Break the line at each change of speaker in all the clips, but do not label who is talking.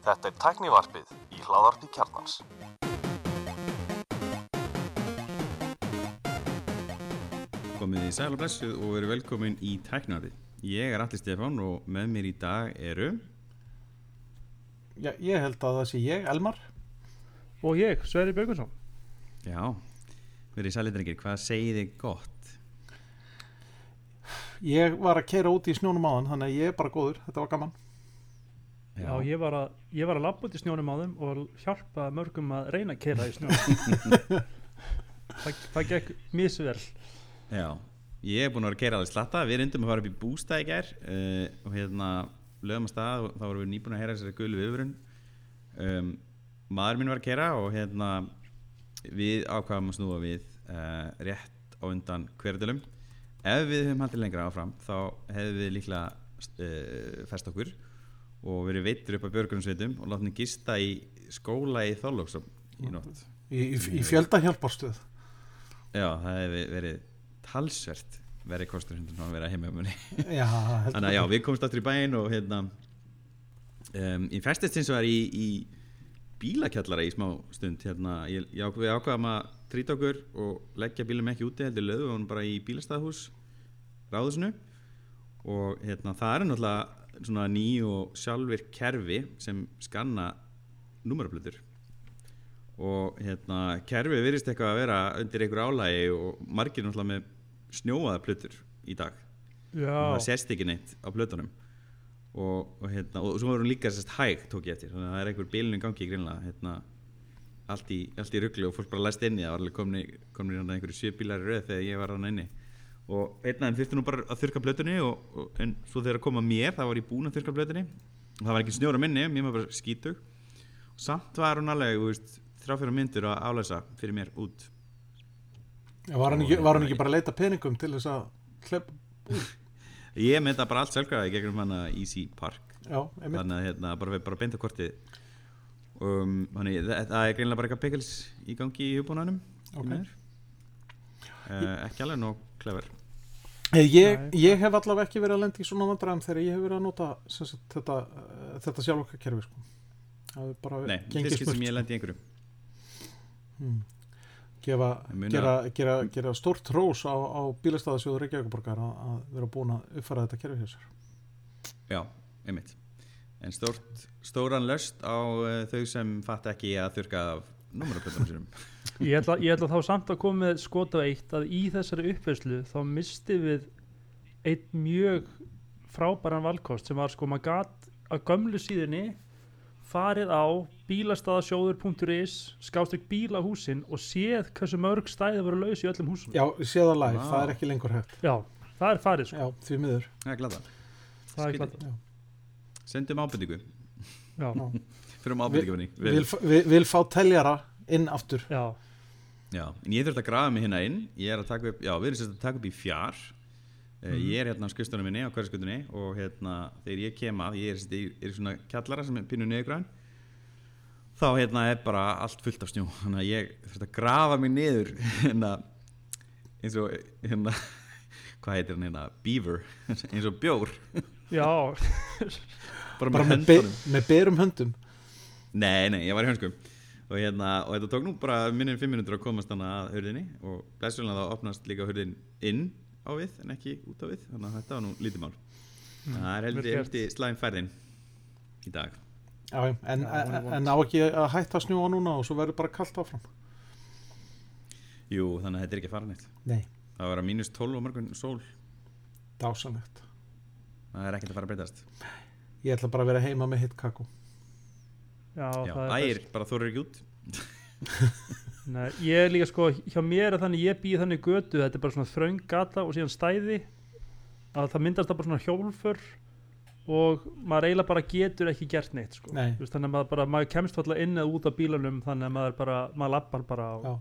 Þetta er tæknivarpið í hláðarpi kjarnans.
Komið í sæl og blessuð og verið velkomin í tæknaði. Ég er Alli Stefán og með mér í dag eru
Já, ég held að það sé ég, Elmar
Og ég, Sverri Björgunsson
Já, verið sælitrengir, hvað segið þið gott?
Ég var að keira út í snjónum áðan Þannig að ég er bara góður, þetta var gaman.
Já, ég var að, ég var að labba út í snjónum á þeim og hjálpa mörgum að reyna að keira í snjónum. Það, það gekk misvel.
Já, ég er búin að vera að keira alveg slatta. Við reyndum að fara upp í bústæð í gær uh, og hérna lögum að stað og þá vorum við nýbúin að heyra þessari gulu viðvörun. Um, Maður minn var að keira og hérna við ákvaðum að snúa við uh, rétt á undan hverjadölum Ef við höfum haldið lengra áfram þá hefðum við líklega uh, fest okkur og verið veittur upp á björgunarsveitum og látni gista í skóla í Þorlóksum í nótt.
Í, í, í fjölda hjálparstöð
Já, það hefði verið talsvert verið kostur hundur að vera heima um henni Þannig að já, við komumst aftur í bæinn og hérna um, Ég festist eins og var í, í bílakjallara í smá stund hérna, ég, ég ákveð, við ákveðum að trýta okkur og leggja bílum ekki úti heldur löðu og hann bara í bílastæðhús ráðusinu og hérna, það er náttúrulega svona ný og sjálfur kerfi sem skanna númerablöður og hérna kerfi virðist eitthvað að vera undir einhver álægi og margir náttúrulega með snjóaða plötur í dag. Og það
Já,
sést ekki neitt á plötunum. Og, og hérna og svo var hún líka sérst hæg tók ég eftir. Þannig að það er einhver bílun í gangi greinlega hérna allt í, allt í ruggli og fólk bara læst inni. Það var alveg komni, komni hérna einhverju sjö bílar í röð þegar ég var hann inni. Og einn aðeins þurfti nú bara að þurka plötunni og, og, en svo þegar að koma mér þá var ég búinn að þurka plötunni. Og það var ekki snjóra minni, mér var bara skítug. Og samt var hún alveg þráfyrir myndur að álæsa fyrir mér út.
Var, hann ekki, var hann ekki bara að leita peningum til þess að hlep
ég þetta bara allt sjálfgræði gegnum hana Easy Park.
Já,
þannig að hérna, bara, bara beinta kortið um, þannig það, það er greinlega bara eitthvað pekels í gangi í hugbúnanum
Ok.
uh, ekki alveg nóg klefur
Eh, Ég, ég hef allavega ekki verið að lenda í svona vandræðum þegar ég hef verið að nota sagt, þetta, uh, þetta sjálfokka kerfi sko.
Nei, fyrst sem ég lendi í einhverju.
Hmm. gefa, gera, gera, gera stórt rós á, á bílastæðasjóður Reykjavíkuborgar að, að vera búin að uppfæra þetta kerfi hjá sér.
Já, einmitt en stórt, stóran löst á uh, þau sem fatt ekki að þurka af númeraplötunum sínum.
Ég ætla, ég ætla þá samt að koma með skot á eitt að í þessari uppveðslu þá misti við einn mjög frábæran valkost sem var sko maður gat að gömlu síðunni farið á bílastæðasjóður.is skástrík bílahúsin og séð hversu mörg stæði voru laus í öllum húsum.
Já, séð að live,
Vá.
það er ekki lengur hægt.
Já, það er farið sko.
Já, því miður.
Það er glada,
það er
skrítið. Sendum ábyrtingu
Já,
fyrir um ábyrtingunni
vil, vil, vil fá teljara inn aftur.
Já,
Já, en ég þurfti að grafa mig hérna inn. Ég er að taka upp, já, við erum sérst að taka upp í fjár. Mm. Ég er hérna á skrifstunum minni á hverjaskutunni og hérna þegar ég kem að, ég er, sérst, ég er svona kjallara sem er pínu niðurgræn þá hérna er bara allt fullt af snjó. Þannig að ég þurfti að grafa mig niður hérna eins og hérna hvað heitir hann hérna, beaver. Eins og bjór,
já
bara,
bara
með
með, be, með berum höndum.
Nei, nei, ég var í hönskum og, hérna, og þetta tók nú bara minnum fimm minútur að komast þannig að hurðinni. Og blessulega þá opnast líka hurðin inn á við en ekki út á við. Þannig að þetta var nú lítið mál. Það er heldur heldur slæm færðin í dag.
Já, en, en, en á ekki að hætta að snjúa núna og svo verður bara kallt áfram?
Jú, þannig að þetta er ekki að fara neitt.
Nei,
það var að mínus 12 og morgun sól.
Dásanlegt
það er ekkert að fara að breytast
Ég ætla bara að vera heima með hitt kakó.
Já,
Já,
það er
ægir, bara þóru ekki út.
Nei, ég er líka sko, hjá mér er þannig, ég býð þannig götu, þetta er bara svona þröng gata og síðan stæði að það myndast það bara svona hjólfur og maður eiginlega bara getur ekki gert neitt sko.
Nei.
Þú veist, þannig að maður, bara, maður kemst alltaf inn eða út af bílanum þannig að maður bara, maður lappar bara og
Já.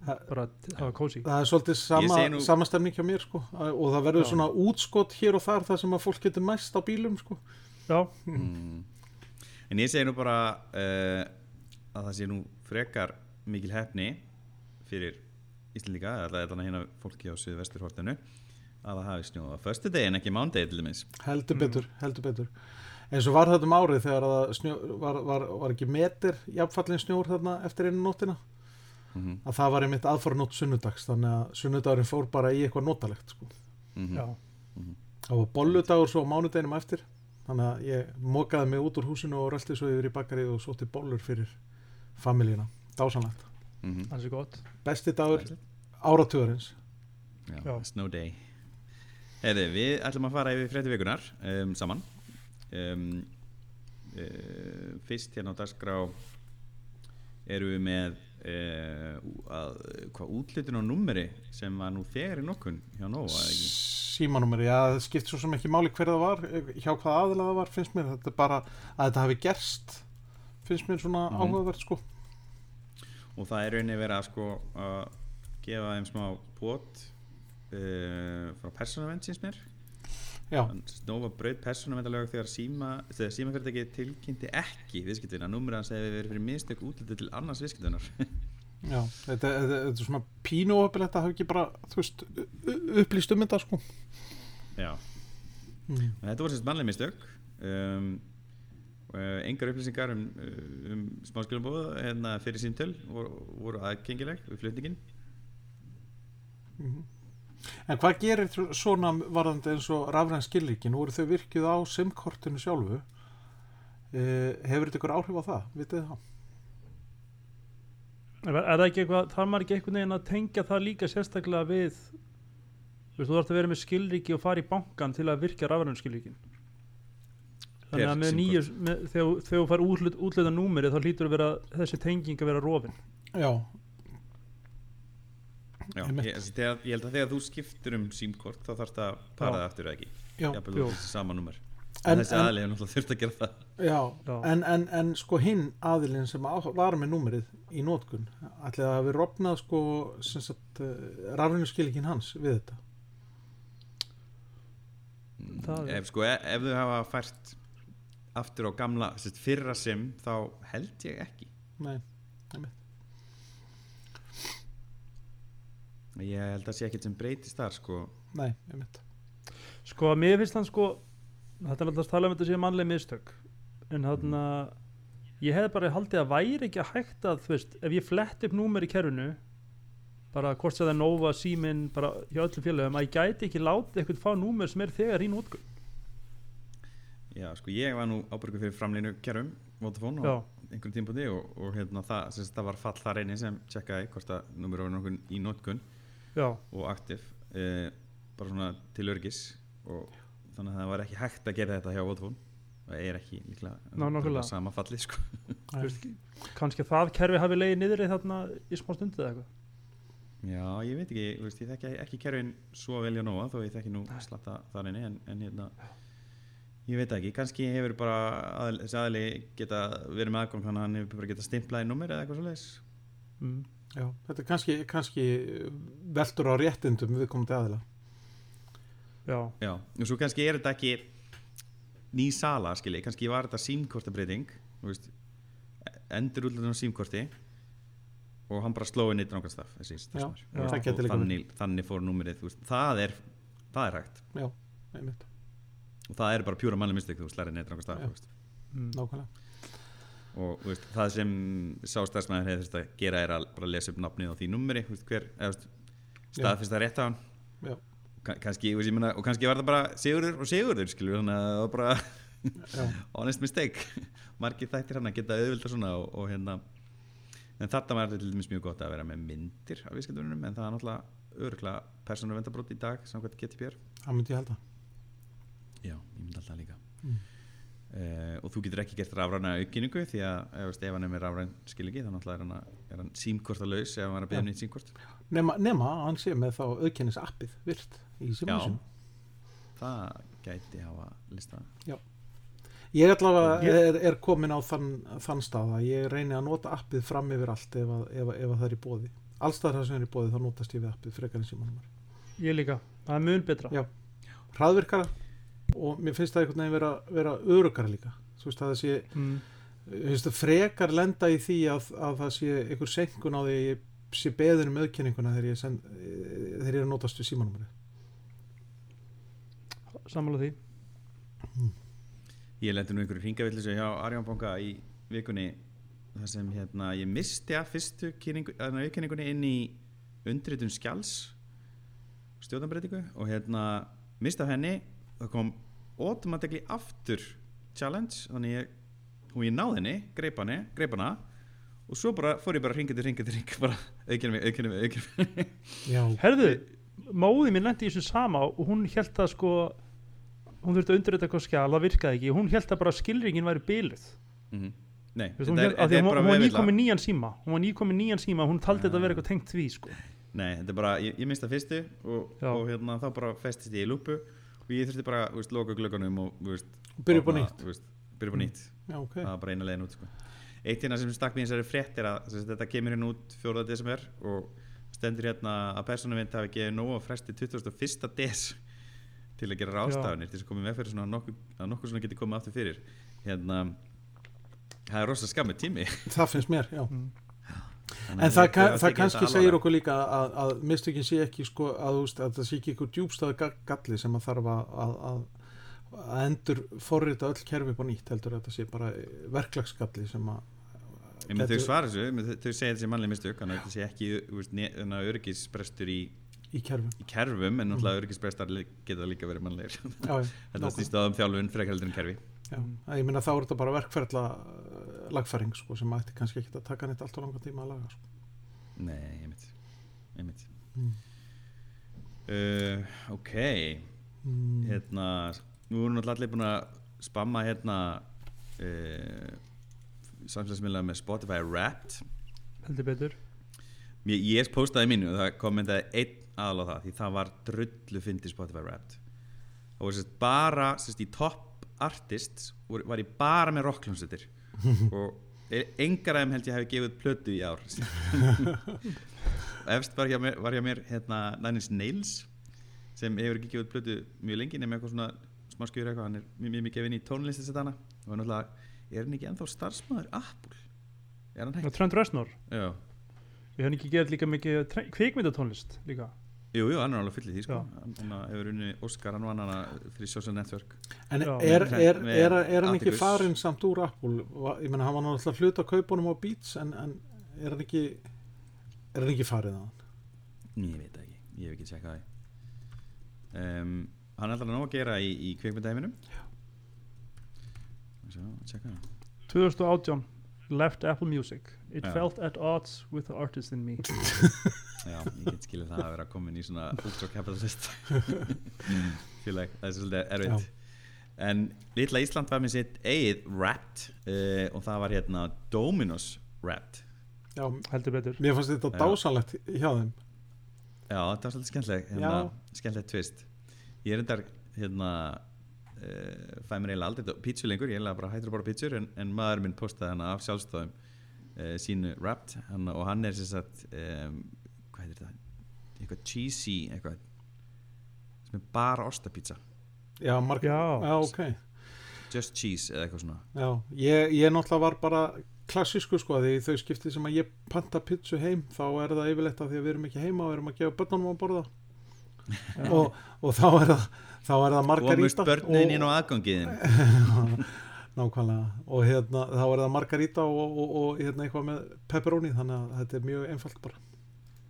Bara hafa kósi
Það er svolítið sama,
nú-
sama stemning hjá mér sko. Og það verður svona útskott hér og þar þar sem að fólk getur mæst á bílum sko
mm. en ég segi nú bara uh, að það sé nú frekar mikil hefni fyrir Íslandíka, eða þannig hérna fólki á Suðvesturhortinu að það hafi snjóð á föstu degi en ekki mándegi til dæmis
heldur
Mm.
betur, heldur betur eins og var þetta um árið þegar það snjó, var, var, var ekki metir jafnfallin snjór þarna eftir einu nóttina
Mhm,
að það var einmitt aðfara nótt sunnudags þannig að sunnudagurinn fór bara í eitthvað notalegt sko.
mhm.
já,
það var bolludagur svo á mánudeginum eftir þannig að ég mokaði mig út úr húsinu og rölti svo yfir í bakarið og sótti bollur fyrir familíuna, dásanlegt
Mhm.
er gott.
Besti dagur áratugurins
Já,
Já.
Snow Day. Herri, við ætlum að fara yfir frétti vikunar um, saman. Um, uh, Fyrst hérna á dagskrá erum við með uh, að, hvað útlutun á númeri sem var nú þegar í nokkun hjá ekki?
símanúmeri, já það skipt svo sem ekki máli hver það var, eh, hjá hvað aðila það var finnst mér, þetta bara að þetta hafi gerst finnst mér svona
Mhm.
áhugavert sko
Og það er rauninni verið að sko að gefa þeim smá bót uh, frá persónavend síns mér
já,
Snófa braut persónavendalög þegar síma þegar símafyrirtæki tilkynnti ekki viðskiptuna, númerið hans hefði verið fyrir mistök útlutið til annars viðskiptunar
já þetta, þetta, þetta er svona pínu opilegt að hafa ekki bara, þú veist, upplýst um þetta sko.
Já,
mm.
þetta voru sérst mannlega mistök. Um, uh, engar upplýsingar um, uh, um smáskilabóð hérna fyrir síntöl voru, voru aðgengileg við flutningin
Mhm. En hvað gerir svona varðandi eins og rafræn skilríki? Nú eru þau virkjuð á SIM-kortinu sjálfu. Uh, hefur þetta ykkur áhrif á það? Vitið það?
er, er það ekki eitthvað, þarf maður ekki einhvern veginn að tengja það líka sérstaklega við þú veist, þú þarf að vera með skilríki og fara í bankan til að virkja rafrænum skilríkin þannig að með nýju með, þegar, þú- þegar þú fær útlut, útluta númeri þá hlýtur að vera þessi tenging að vera rofin
Já,
Já, ég, þegar, ég held að þegar þú skiptur um símkort þá þarf það að para það aftur eða ekki
já,
Jafnvel
Jú.
þú þessi sama númer
En-
en, þessi aðlið er náttúrulega þurft að gera það
já.
Já.
En, en, en sko hinn aðilinn sem var með númerið í nótkun, ætlaði að hafi rofnað sko sem sagt uh, rafrænu skilríkin hans við þetta.
Er-
ef, sko, ef, ef þau hafa fært aftur á gamla sérst, fyrra sim þá held ég ekki
Nei, einmitt.
Ég held að sé ekkert sem breytist þar sko.
Nei, einmitt.
sko, mér finnst hann sko þetta er alltaf að tala um þetta sé mannleg mistök en hann ég hefði bara haldið að væri ekki að hægt að þú veist, ef ég flett upp númer í kerfinu bara hvort sem það er Nova, Símin bara hjá öllum félögum, að ég gæti ekki látið eitthvað fá númer sem er þegar í nótgun
Já, sko, ég var nú ábyrgur fyrir framlínu kerfum Vodafone á einhverjum tímpúti og, og hérna, það, það var fall þar einni sem tjekkaði hvort að numur var nokkuð í notkun
já,
og aktiv eh, bara svona til örgis og þannig að það var ekki hægt að gera þetta hjá Vodafone. Það er ekki líklega sama falli sko.
kannski að það kerfi hafi leiðið niður í þarna í smá stundið eða eitthvað?
Já, ég veit ekki, veist, ég þekki ekki kerfin svo velja nóga þó ég þekki nú slatta þar inni en, en hérna ég veit ekki, kannski hefur bara aðl, þessi aðli geta verið með aðgang hann hefur bara geta stimplað í nummer eða eitthvað svoleiðis.
Mm.
Já, þetta er kannski, kannski veldur á réttindum viðkomandi aðila.
já,
Já, og svo kannski er þetta ekki ný sala, skilji, kannski var þetta símkortabreiting, endur útlutun á símkorti og hann bara slóði neitt nákvæmst staf þessi
gæti
og þannig, þannig fór númerið, veist, það er það er hægt.
Já, einmitt,
og það er bara pjúra mannlega mistik þú slæri neitt nákvæmst
mm.
nákvæmlega.
Og veist, það sem sá starfsmæður hefði þurft að gera er að bara lesa upp nafnið á því veist, staðfyrst það rétt á hann. Kannski, veist, ég meina, og kannski var það bara Sigurður og Sigurður, skilur þannig að það var bara honest mistake. Margir þættir hann að geta auðvitað svona og, og hérna en þarna var þetta til dæmis mjög gott að vera með myndir af viðskiptunum en það er náttúrulega öruglega persónuvendabrót í dag samkvæmt GTPR
það myndi ég halda.
já, ég myndi alltaf líka.
Mm.
Uh, og þú getur ekki gert rafræna aukinningu því að ef, veist, ef hann er með rafræn þá náttúrulega er hann, að- er hann símkortalaus ef hann er að byggja
Já.
um nýtt símkort
Nema, nema að hann sé með þá auðkennis appið virt í símansinu.
það gæti hafa lista
Ég allavega
Ég-
er, er komin á þann, þann stað að ég reyni að nota appið fram yfir allt ef, að, ef, að- ef að það er í bóði. Allstað það sem er í bóði þá notast ég við appið frekar en símanumar.
ég líka, það er mun betra
Já. Hraðvirkara og mér finnst það einhvern veginn vera, vera örugara líka. Þú veist að það sé,
mm.
það frekar lenda í því að, að það sé einhver senkun á því að ég sé beðin um auðkenninguna þegar ég, send, eh, þegar ég er að notast við símanumari.
sammála því
Ég lendi nú einhverju hringavillisu hjá Arjónbanka í vikunni þar sem hérna, ég misti að fyrstu auðkenningunni inn í undritun skjals stjórnarbreytingu og hérna misti af henni það kom automatically aftur challenge þannig ég, og ég náði henni, greip henni greip hana og svo bara fór ég bara hringið til hringið til hringið bara mig, auðkenni mig, auðkenni mig.
Já,
Herðu, móði mín lendi í þessu sama og hún held að sko hún þurfti að undirrita eitthvað skjál, það virkaði ekki. Hún held að bara skilringin væri bíluð
mm Nei,
Þú veist, hún,
þetta
að hún,
bara
hún var
vefilla.
nýkomin nýjan síma. Hún var nýkomin nýjan síma, hún taldi þetta að vera
Ah.
eitthvað tengt því sko.
Nei, þetta er bara, ég, ég minnst það fyrstu og, og hérna, þá bara festist ég í lúpu ég þurfti bara, veist, loka glöggunum og,
byrja upp á nýtt.
Byrja upp á nýtt,
Já, ok.
það var bara eina leiðin út sko. Eitt hérna sem stakk mér í þessari frétt er að sem sagt, þetta kemur hérna út 4. desember og stendur hérna að persónuvind hafi gefið nóg að fresti 21. des til að gera ráðstafanir til þess að koma með fyrir svona nokkuð, að nokkuð svona geti komið aftur fyrir hérna það er rosa skammi tími
Það finnst mér, já.
Þannig
En
að
það,
ég
það
tek
kannski segir okkur líka að, að mistökin sé ekki sko, að, að það sé ekki eitthvað djúbstæðu galli sem að þarf að, að, endur forrita öll kerfi á nýtt heldur að þetta sé bara verklagsgalli sem að
þau svara þessu, þau- segja þessi mannlega mistök þannig að þetta sé ekki öryggisbrestur í,
í kerfum.
í kerfum en náttúrulega öryggisbrestar li- geta líka verið mannlegir. Þetta snýst á um þjálfun frekar heldur en kerfi.
Já. Ég minna þá er þetta bara verkferðla lagfæring sko, sem ætti kannski ekki að taka neitt allt á langa tíma að laga sko.
Nei, einmitt, einmitt.
Mm.
Uh, ok
mm.
hérna, nú erum náttúrulega allir búin að spamma hérna uh, samfélagsmiðla með Spotify Wrapped
heldur betur
Mér, ég postaði mínu og það kommentaði einn aðal á það því það var drullu fyndi Spotify Wrapped það var sérst bara sérst í top artists var, var ég bara með rockljónsettir og e- engar af þeim held ég hafi gefið plötu í ár. Efst var hjá mér, var hjá mér hérna, Nine Inch Nails sem hefur ekki gefið plötu mjög lengi nema eitthvað svona smá skjur eitthvað, hann er mjög, mjög mikið inn í tónlisti þetta hana og náttúrulega er hann ekki ennþá starfsmæður Apple? Er hann hægt?
Reznor,
Já.
Við höfum ekki gerð líka mikið kvikmyndatónlist líka
Jú, jú, hann er alveg fyllið því sko. Hann hann hefur unni Óskar, hann vann hana fyrir Social Network
En er, er, er, er hann ekki
Atticus.
farin samt úr Apple? Ég menna, hann var náttúrulega hluta kaupunum á Beats en, en er hann ekki er hann ekki farið að hann?
Ég veit það ekki, ég hef ekki tjekkað því um, Hann er alltaf nóg að gera í, í kvikmyndaheiminum Já Sjá, tjekka það
2018 left Apple Music it
Já.
felt at odds with the artist in me
Já, ég get skilið það að vera komin í svona ultra-capitalist félag, það er svolítið erfitt. En litla Ísland var með sitt eigið Wrapped uh, og það var hérna Dominos Wrapped
Já,
heldur betur.
Mér fannst þetta
Já.
dásanlegt hjá þeim.
Já, þetta var svolítið skemmtileg hérna, skemmtilegt tvist Ég er endar hérna uh, fæ mér eiginlega aldrei pítsu lengur, ég er eiginlega bara hættur að bara pítsur en, en maður minn postaði hana af sjálfstofum uh, sínu Wrapped hana, og hann er sem sagt um, hvað heitir þetta? Eitthvað cheesy eitthvað sem er bara ostapizza.
Já, marg,
Já.
já, ok.
Just cheese eða eitthvað svona.
Já, ég, ég náttúrulega var bara klassísku sko því þau skiptið sem að ég panta pizzu heim þá er það yfirleitt að því að við erum ekki heima og erum að gefa börnunum að borða. Og, og þá er það þá er það
Komust
margarita
börnin inn á aðgangiðin
nákvæmlega. Og hérna þá er það margarita og, og, og hérna eitthvað með pepperoni þannig að þetta er mjög einfalt bara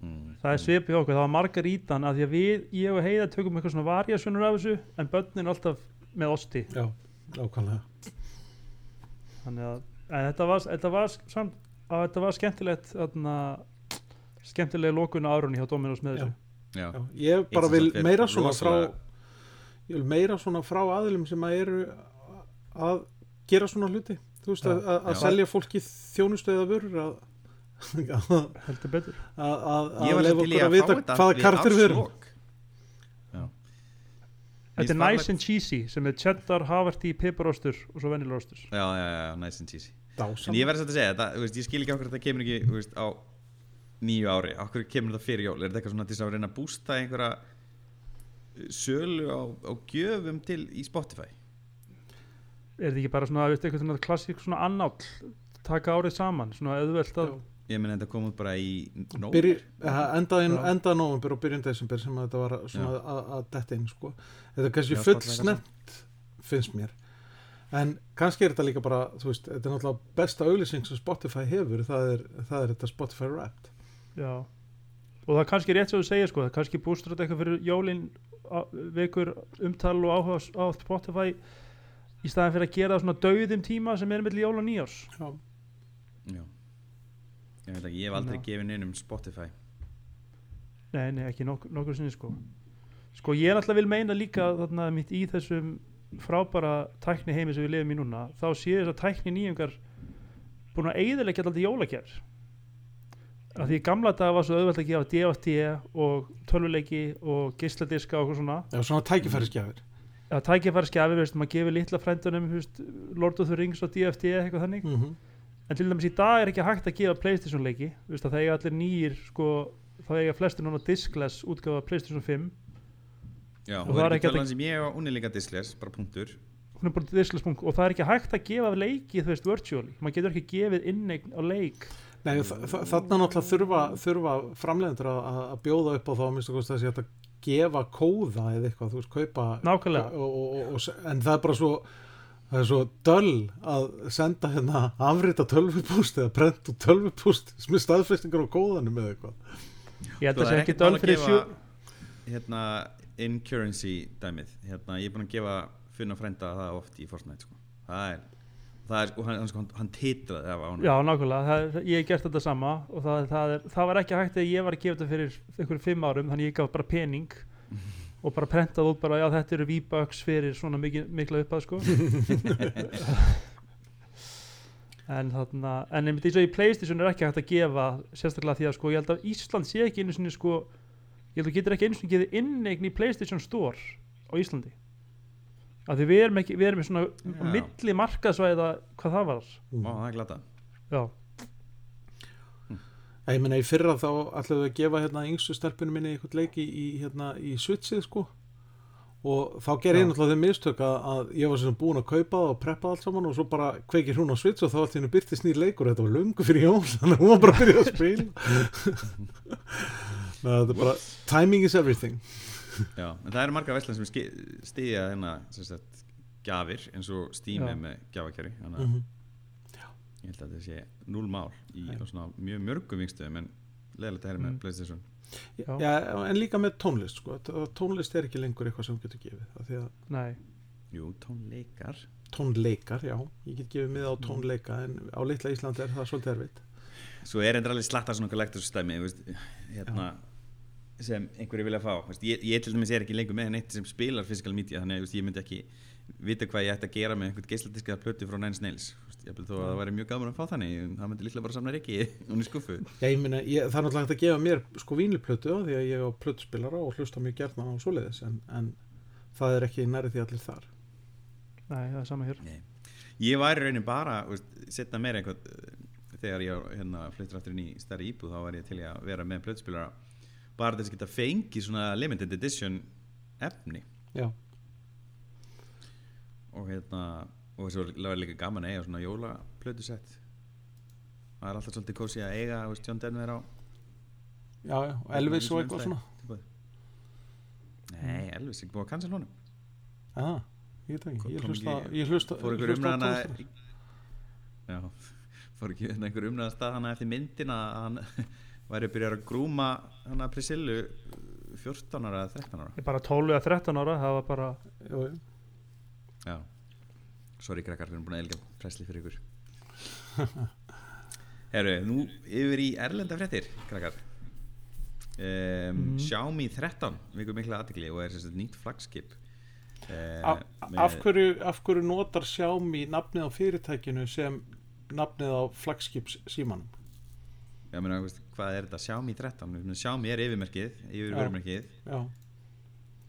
mm.
það er svipið hjá okkur, það var margarítan að því að við, ég og Heiða tökum eitthvað svona variasjónur af þessu en börnin alltaf með osti
Já, nákvæmlega
þannig að en þetta var, þetta var, samt, að þetta var skemmtilegt þarna, skemmtilega lokun á árunni hjá Dominos með
Já.
þessu
Já,
Já, ég bara
Eitt
vil meira svona frá
rosalega-
ég vil meira svona frá aðilum sem að eru að gera svona hluti þú veist
Já.
að, að, að
Já.
selja fólki þjónustu eða vörur að að,
heldur betur.
Að, að, að
í
okkur að
að
vita hvaða
við
kartir við erum.
þetta er nice and cheesy sem er cheddar, havertí, piparostur og svo venilorostur
Já, já, já, nice and cheesy.
Dásam.
En ég verði satt að segja, þetta, þú veist, ég skil ekki okkur þetta kemur ekki þú veist, á nýju ári. Okkur kemur þetta fyrir jól, er þetta eitthvað svona til þess að reyna að bústa einhverja uh, sölu á, á gjöfum til í Spotify?
Er þetta ekki bara svona, veistu, eitthvað svona klassík svona annáll taka árið saman, svona auðvelt að.
Ég meni þetta kom út bara í nóg
enda, november og byrjun desember sem að þetta var að, að detta inn sko. þetta er kannski full snemt finnst mér. En kannski er þetta líka bara veist, þetta er náttúrulega besta auglýsing sem Spotify hefur, það er, það er þetta Spotify Wrapped.
Já, og það er kannski rétt sem þú segir sko, það er kannski bústur þetta eitthvað fyrir jólin vekur umtal og áhuga á Spotify í staðan fyrir að gera það svona dauðum tíma sem er mellir jól og nýjárs
Já,
Já. Ég veit ekki, ég hef aldrei
Já.
gefið neinum Spotify.
Nei, nei, ekki nok nokkur sinni sko. Sko ég náttúrulega vil meina líka þarna mitt í þessum frábæra tækni heimi sem við lifum í núna þá sé þess að tækni nýjungar búin að eigðilegja alltaf jólagjær að því gamla dag var svo auðvelt að gefa DFT og tölvuleiki og geisladiska og eitthvað svona.
Já svona tækifærisgjafir.
Að tækifæri skjafi, veist, maður gefur litla frændunum veist, Lord of the Rings og DFT eitthvað þannig.
Mm -hmm.
En til dæmis í dag er ekki hægt að gefa Playstation leiki. Veist, að það eiga allir nýjir sko, það eiga flestir núna diskless útgáfa Playstation 5
Já,
Og
og
það
það
er ekki
sem ég og hún er líka diskless, bara punktur.
Hún er bara diskless punkt og það er ekki hægt að gefa leiki þú veist virtually, maður getur ekki gefið inneign á leik.
Nei, þa- þa- þarna náttúrulega þurfa, þurfa framleiðendur að, að bjóða upp á þá minnst að þessi að gefa kóða eða eitthvað, þú veist, kaupa
nákvæmlega,
og, og, og, og, en það er bara svo það er svo döll að senda hérna afrita tölvupúst eða prent út tölvupúst sem er staðfestingar á kóðanum eða eitthvað.
Ég held
Sko,
að
það er
sé ekki
ekkert mál
döl
að
fyrir
gefa hérna in currency dæmið. Hérna, ég er búin að gefa finna frænda það oft í Fortnite sko. það er, það er sko, hann, hann, hann titraði af ánum
já nákvæmlega, það, það- ég hef gert þetta sama og það, það, er, það var ekki hægt að ég var að gefa þetta fyrir einhverjum fimm árum, þannig ég gaf bara pening og bara prentað út bara, já þetta eru V-Bucks fyrir svona mikil, mikla uppað sko. En þarna en einmitt eins og í Playstation er ekki hægt að gefa sérstaklega því að sko ég held að Ísland sé ekki einu sinni sko ég held að þú getur ekki einu sinni gefið inneign í Playstation Store á Íslandi. Af því við erum ekki, við erum í svona milli markaðsvæða hvað það var
Ó, það er glata
já,
Ég meina í fyrra þá ætlaðu að gefa hérna yngstu stelpunum minni eitthvað leiki í, hérna, í switchið sko. Og þá gerði ég náttúrulega þeim mistök að, að ég var sem búin að kaupa það og preppa allt saman og svo bara kveikir hún á switch og þá allt henni byrtist nýr leikur. Þetta var löngu fyrir jól þannig að hún var bara að byrja að spila. Þetta er bara timing is everything.
Já, en það eru margar verslan sem stiðja hérna sem sagt, gjafir eins og er með gjafakjari þannig að
mm
ég held að þetta sé núl mál í mjög mörgum vingstöðum en leðilegt að herra með
Mm.
Playstation.
Já.
Já, en líka með tónlist sko. Tónlist er ekki lengur eitthvað sem þú getur gefið af því að
nei.
Jú, tónleikar.
Tónleikar, já, ég get gefið mið á tónleika en á litla Íslandi er það svolítið erfitt.
Svo er endur alveg slatta svona kollektorsstæmi hérna, sem einhverju vilja fá. Veist, ég, ég til dæmis er ekki lengur með neitt sem spilar physical media þannig að ég myndi ekki vita hvað ég ætti að gera með einhvern geisladiska plötu frá Nine Snails ég held þó að það væri mjög gaman að fá þannig en það myndi líklega bara samna ekki hún í skuffu
Já, ég meina, ég, það er náttúrulega hægt að gefa mér sko vínluplötu á því að ég á plötuspilara og hlusta mjög gerðna á svoleiðis en, en það er ekki nærið því allir þar.
Nei, það er sama hér.
Nei. Ég var í raunin bara setna meira einhvern eh, þegar ég hérna, fluttur aftur inn í stærri íbúð þá var ég til að vera með plötuspilara bara til þess að geta fengið svona limited edition efni
Já,
og hérna og svo var líka gaman að eiga svona jólaplötusett það er alltaf svolítið kósi að eiga veist, John Denver á
já, já, og Elvis og eitthvað svona.
Tilboði. Nei, Elvis er ekki búið að cancel honum.
Já, ég veit ekki, ég hlusta ég hlusta,
fór
á
umræðana já, fór ekki hérna einhver umræðan stað hana eftir myndina að hann væri að byrja að grúma hana Priscillu 14 ára eða 13 ára.
Ég bara 12 eða 13 ára, það var bara
Jú, jú.
Já, sorry krakkar við erum búin að elga presli fyrir ykkur. Herru, nú yfir í erlenda fréttir krakkar. Um,
Mhm.
Xiaomi 13 vikur mikla aðtikli og er sérst nýtt flagskip uh,
af, hverju, af hverju notar Xiaomi nafnið á fyrirtækinu sem nafnið á flagskips símanum
Já, veist, hvað er þetta? Xiaomi 13 Ég meina, Xiaomi er yfirmerkið, yfir
Já.
vörumerkið.
Já,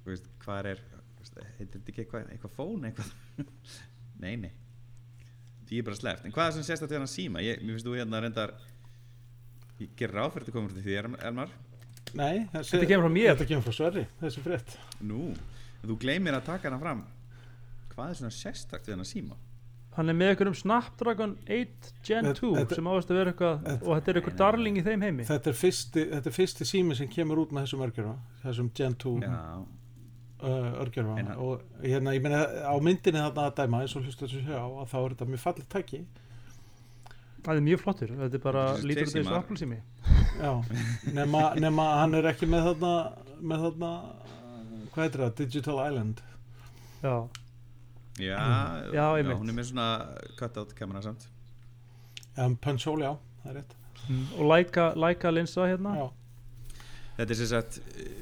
veist, hvað er heitir þetta ekki eitthvað, eitthvað fón eitthvað? Nei, nei. Því er bara sleppt, en hvað er sem sést að þetta síma? Ég, mér finnst þú hérna reyndar ég gerir ráð fyrir þetta komur til því Elmar-
nei þessi,
Þetta kemur frá mér.
Þetta kemur frá Sverri, þessi frétt.
Nú, en þú gleymir að taka hana fram. Hvað er svona sérstakt við hana síma?
Hann er með einhverjum Snapdragon 8 Gen
Þetta-
2
þetta-
sem áðast að vera eitthvað
þetta-
og þetta er eitthvað darling í þeim heimi.
Þetta er fyrsti, þetta er fyrsti sími sem kemur út með þessum örgjörna þessum Gen 2
já,
örgjörfa
En
og hérna, ég meina á myndinni þarna að dæma eins og hlustu þessu sjá að þá er þetta mjög fallið tæki
það er mjög flottur, þetta er bara lítur út
tveir
appelsími
já, nema, nema hann er ekki með þarna með þarna hvað heitir það, Digital Island
já,
Já,
Mm. Já, einmitt.
hún er með svona cut-out kamera samt
um, Punchhole, já, það er rétt
mm. og læka, læka linsa hérna
já,
Þetta er sem sagt eh,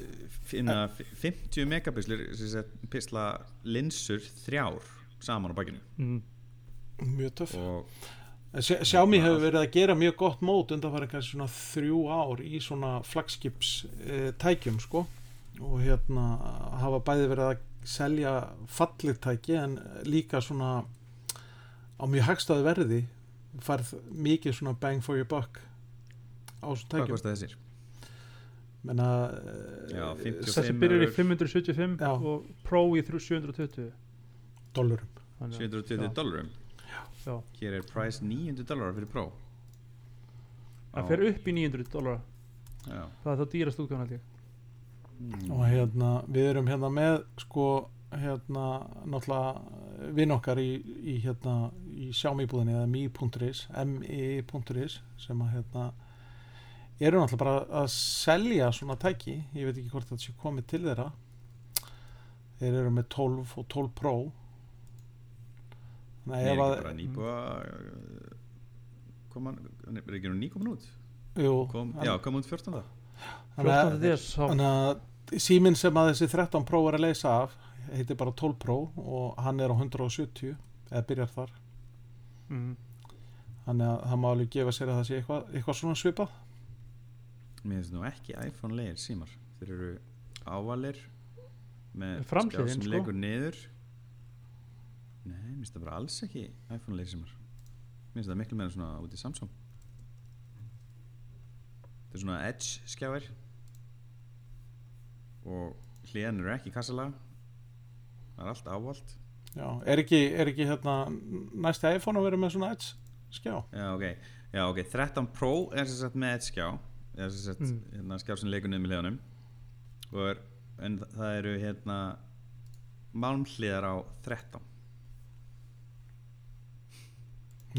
finna 50 megapislur sem sagt pisla linsur þrjár saman á bakinu
mm.
mjög töff
og
Sj- Xiaomi hefur verið að gera mjög gott mót undanfæri kannski svona þrjú ár í svona flagskips e, tækjum sko og hérna hafa bæði verið að selja fallið tæki en líka svona á mjög hagstaði verði færð mikið svona bang for your buck á
hvað
tækjum
kostar þessir?
Menna
50
þessi byrjar í
eurur.
575
Já.
og Pro í 720
dollurum
Þannig að-
720
já,
dollarum
já.
Hér er price 900 dollar fyrir Pro.
Það fer upp í 900 dólar
Já.
Það er þá dýrast útgáðan ég.
Mm.
og hérna við erum hérna með sko hérna náttúrulega vinn okkar í, í hérna í Xiaomi-búðinni eða mi.is mi.is sem að hérna eru náttúrulega bara að selja svona tæki, ég veit ekki hvort þetta sé komið til þeirra. Þeir eru með 12 og 12 Pro.
Nei, er ekki bara
að
nýbúa koma, er ekki nú nýkomin út?
Jú,
kom, já, kom út 14.
þannig að-
14. des þá
Þannig að síminn sem að þessi 13 Pro er að leysa af heitir bara 12 Pro og hann er á 170 eða byrjar þar.
Mm.
þannig að það má alveg gefa sér að það sé eitthvað, eitthvað svona svipað
Mér finnst nú ekki iPhone leir símar. Þeir eru ávalir með
Framhliðin,
skjá sem
sko.
leikur niður. Nei, mér finnst það bara alls ekki iPhone leir símar. Mér finnst það miklu meira svona út í Samsung. Þetta er svona Edge skjáir. Og hliðan eru ekki kassalega það er allt ávalt
Já, er ekki, er ekki hérna næsti iPhone að vera með svona edge skjá?
Já, ok, já, ok, 13 Pro er sem sagt með Edge skjá eða sem sagt
Mm.
hérna, niður með hliðanum og er, en það eru hérna málmhliðar á 13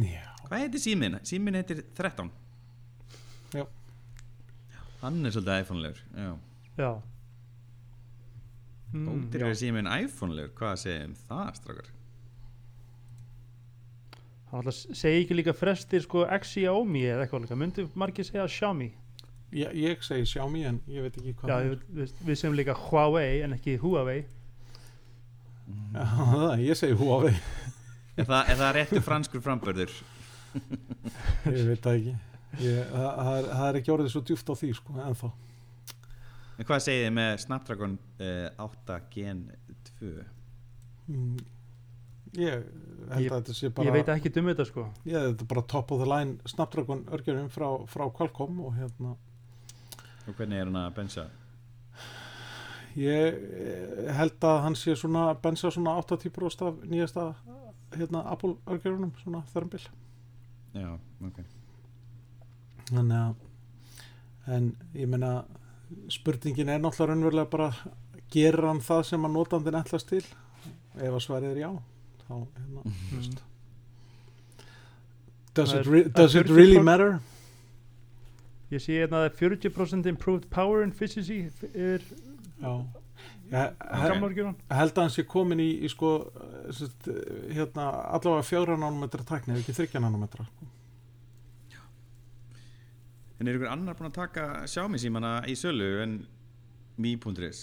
Já,
Hvað heitir síminn? Síminn heitir 13
Já.
Hann er svolítið iPhone-legur Já,
já mm,
ótir
já.
er síminn iPhone-legur Hvað segjum það, strákar?
hann alltaf segi ekki líka frestir sko Xiaomi eða eitthvað líka myndi margir segja Xiaomi
ég, ég segi Xiaomi en ég veit ekki hvað
já, við, við, segjum líka Huawei en ekki Huawei.
Já, það, ég segi Huawei.
Er það, er það réttu franskur frambörður?
ég veit það ekki. Ég, það, það, er, það er ekki orðið svo djúft á því sko, ennþá.
En hvað segið þið með Snapdragon uh, 8 Gen 2?
mm, ég held
Ég-
að þetta sé bara
ég veit ekki um þetta sko.
Ég, þetta er bara top of the line Snapdragon örgjörðum frá, frá Qualcomm og hérna
Og hvernig er hann að bensa?
ég eh, held að hann sé svona bensa svona 80% af nýjasta hérna Apple örgjörðunum svona þörmbil
Já, ok
þannig að en ég meina spurningin er náttúrulega raunverulega bara gerir hann það sem að notandinn ætlast til ef að svarið er já þá hérna
mm.
veist. does, it, re does it
40%
really matter
ég sé hérna að 40% improved power efficiency er
já. Ég held að hann sé komin í, í sko eh, sest, hérna allavega fjóra nánumetra tækni ef ekki þryggja nánumetra
En er ykkur annar búin að taka Xiaomi símana í sölu en Mi.is?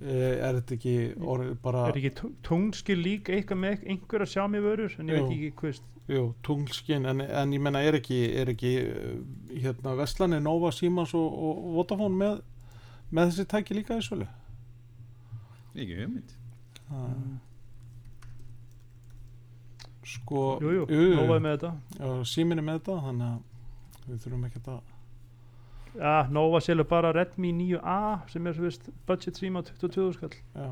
Eh, er þetta ekki orðið bara
er ekki tungskil lík eitthvað með einhverja Xiaomi vörur? En ég
Jú.
veit ekki hvist
jú, tunglskinn en, en ég menna er ekki, er ekki eh, hérna Vestlani, Nova, Simans og, og Vodafone með, með þessi tæki líka í sölu?
Ekki hugmynd.
Það- sko
jú, jú. Nova er með þetta.
Já, síminn er með þetta þannig að við þurfum ekki að
ja, Nova selur bara Redmi 9A sem er svo veist budget síma 22 skall
já,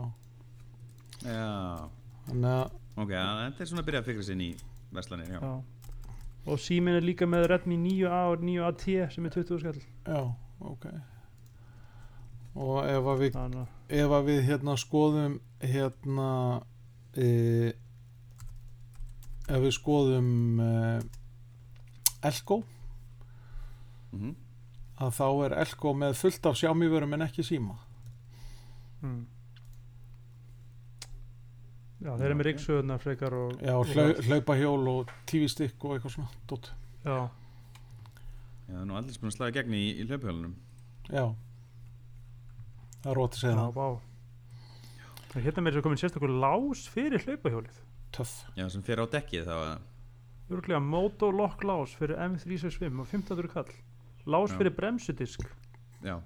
Já,
þannig að
ok, þetta er svona að byrja að fikra sér í Vestlanir, já.
Já. og símin er líka með Redmi 9A og 9AT sem er 20 skall
já, ok og ef að við, ef að við hérna skoðum hérna e, ef við skoðum e, Elko
mm
að þá er Elko með fullt af sjámífurum en ekki síma
mm. Já, þeir eru með ríksöðunar frekar og
já,
og
hlau,
það.
hlaupahjól og TV-stikk og eitthvað svona dót.
Já,
Já, það er nú aldrei búin að slaga gegn í, í hlaupahjólunum.
Já. Það er rót að segja
já,
það
vá. Það hérna með þess að komin sérstakur lás fyrir hlaupahjólið.
Töff.
Já, sem fer á dekkið þá að
Örglega Motolock lás fyrir M365 og 15 kall. Lás
Já.
fyrir bremsudisk.
Já.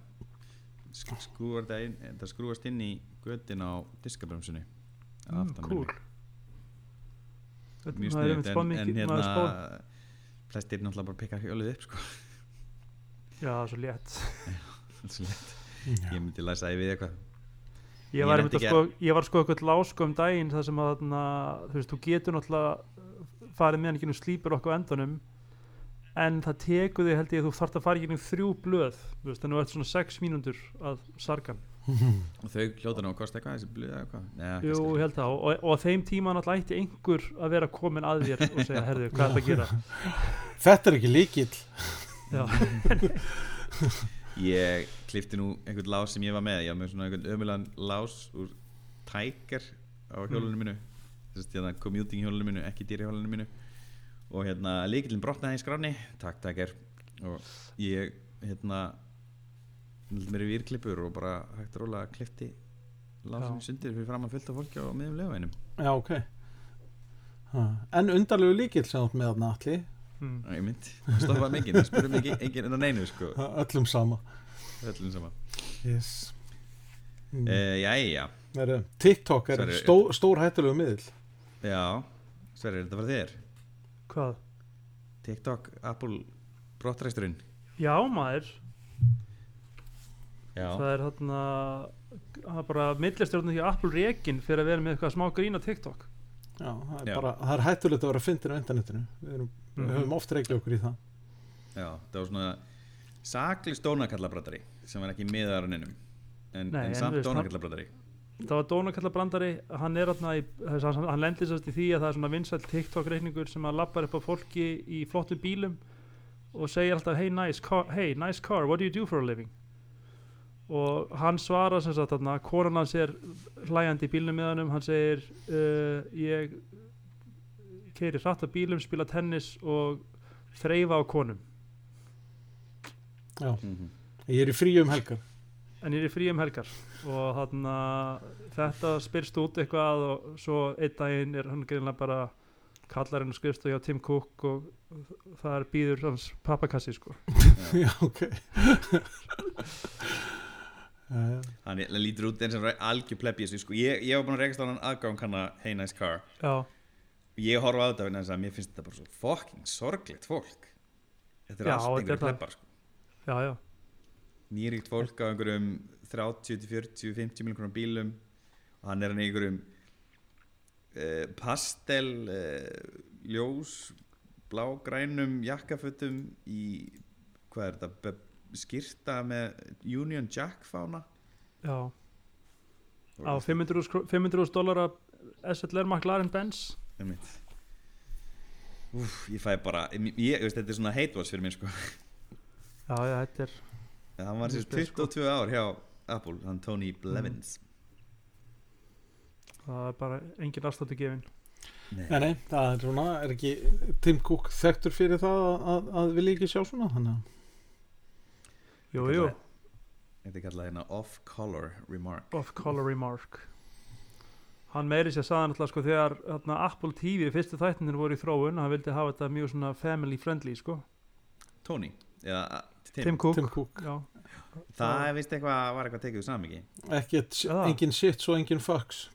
Sk- skrúar það inn, skrúast inn í götin á diskabremsunni
Cool
minni.
Þetta-
Mjög
spáð
en, en hérna
er
flestir náttúrulega bara pikka hjólið upp sko
Já, það er svo létt
Það er svo létt. Ég myndi læsa því við eitthvað
Ég
Ég
var, sko, ég var sko eitthvað lásko um daginn þar sem að þarna, þú veist, þú getur náttúrulega uh, farið með hann ekki nú slípur okkur á endunum en það tekur þig held ég að þú þarft að fara ekki þrjú blöð, þú veist, þannig að þú ert svona sex mínútur að sargan.
Og þau hljóta nú að kosta eitthvað þessi blöð eða eitthvað? Nei,
Jú, ég held það. Og, og á þeim tíma náttúrulega ætti einhver að vera komin að þér og segja, herðu, hvað er það að gera?
þetta er ekki líkill
Já,
Ég klifti nú einhvern lás sem ég var með. Ég var með svona einhvern ömulegan lás úr Tiger á hjólunum mínu. Þess að hérna commuting hjólunum mínu ekki dýri hjólunum mínu. Og hérna líkillin brotnaði í skráni takk Tiger. Og ég hérna mér í výrklippur og bara hægt að róla klifti lásinu
Já.
sundir fyrir fram að fylta fólki á miðum lefaðinum
já, ok ha. en undarlegu líkill sem ert með þarna allir
mm.
ég mynd, það stoppaði mikið það spurði mikið enginn en á neinu sko
öllum sama
öllum sama
yes. mm.
uh, Jæja,
Heru, TikTok er
Sorry.
stó, stór hættulegu miðl
já Sverrir, er þetta var þér
hvað?
TikTok, Apple brottræsturinn
Já, maður,
Já,
það er þarna það er bara millistjórnum því að Apple rekin fyrir að vera með eitthvað smá grín á TikTok.
Já, það er
Já.
bara, það er hættulegt að vera að fyndin á internetinu. Við, erum,
Mhm.
við höfum oft reikið okkur í það.
Já, það var svona sakli stónakallabrættari sem var ekki miðar á neinum. En,
Nei,
en
en
samt dónakallabrættari
það var Dónakalla brandari hann er hann, hann lendir sérst í því að það er svona vinsæll TikTok reikningur sem að lappar upp á fólki í flottum bílum og segir alltaf hey nice car, hey, nice car what do you do for a living og hann svarar sem sagt þarna konan hans er hlæjandi í bílnum með hannum hann segir uh, ég keiri hratt á bílum, spila tennis og þreyfa á konum.
Já.
mm
ég er í frí um helgar.
En ég er í frí um helgar. Og þarna þetta spyrst út eitthvað og svo einn daginn er hann greinlega bara kallar henn og skrifst hjá Tim Cook og það er býður hans pappakassi sko.
Já, ok
Hann lítur út eins og algjör plebbi sko. ég, ég var búin að rekast á hann aðgang hann að Hey Nice Car.
Já,
ég horfa á þetta að mér finnst þetta bara svo fucking sorglegt fólk. Þetta er
Já,
allt
þetta
einhverjum
það.
plebbar sko.
já, já,
nýríkt fólk á einhverjum 30, til 40, 50 miljonar bílum. Og hann er hann einhverjum uh, pastel uh, ljós blágrænum jakkafötum í hvað er þetta Skyrta með Union Jack fána.
Já. Á 500.000 500 dollara SLR McLaren Benz.
Úf, ég fæ bara ég, ég, veist, þetta er svona hate watch fyrir mér sko.
já, já, þetta er
En hann var sér
Þetta er sko-
22 ár hjá Apple, hann Tony Blevins.
Það er bara engin afstáttu gefin.
Nei, nei, það er svona er ekki Tim Cook þekktur fyrir það að, að, að vilja ekki sjá svona? Þannig að
jú, jú,
Þetta er kallað hérna off-color remark.
Off-color remark. Hann meiri sér saðan alltaf sko þegar þarna, Apple TV fyrstu þættinir voru í þróun hann vildi hafa þetta mjög svona family friendly sko.
Tony, eða Tim,
Tim Cook,
Tim Cook.
Já,
Það er vist eitthvað, var eitthvað tekið úr samiki
ekki,
Já.
engin shit svo engin fucks.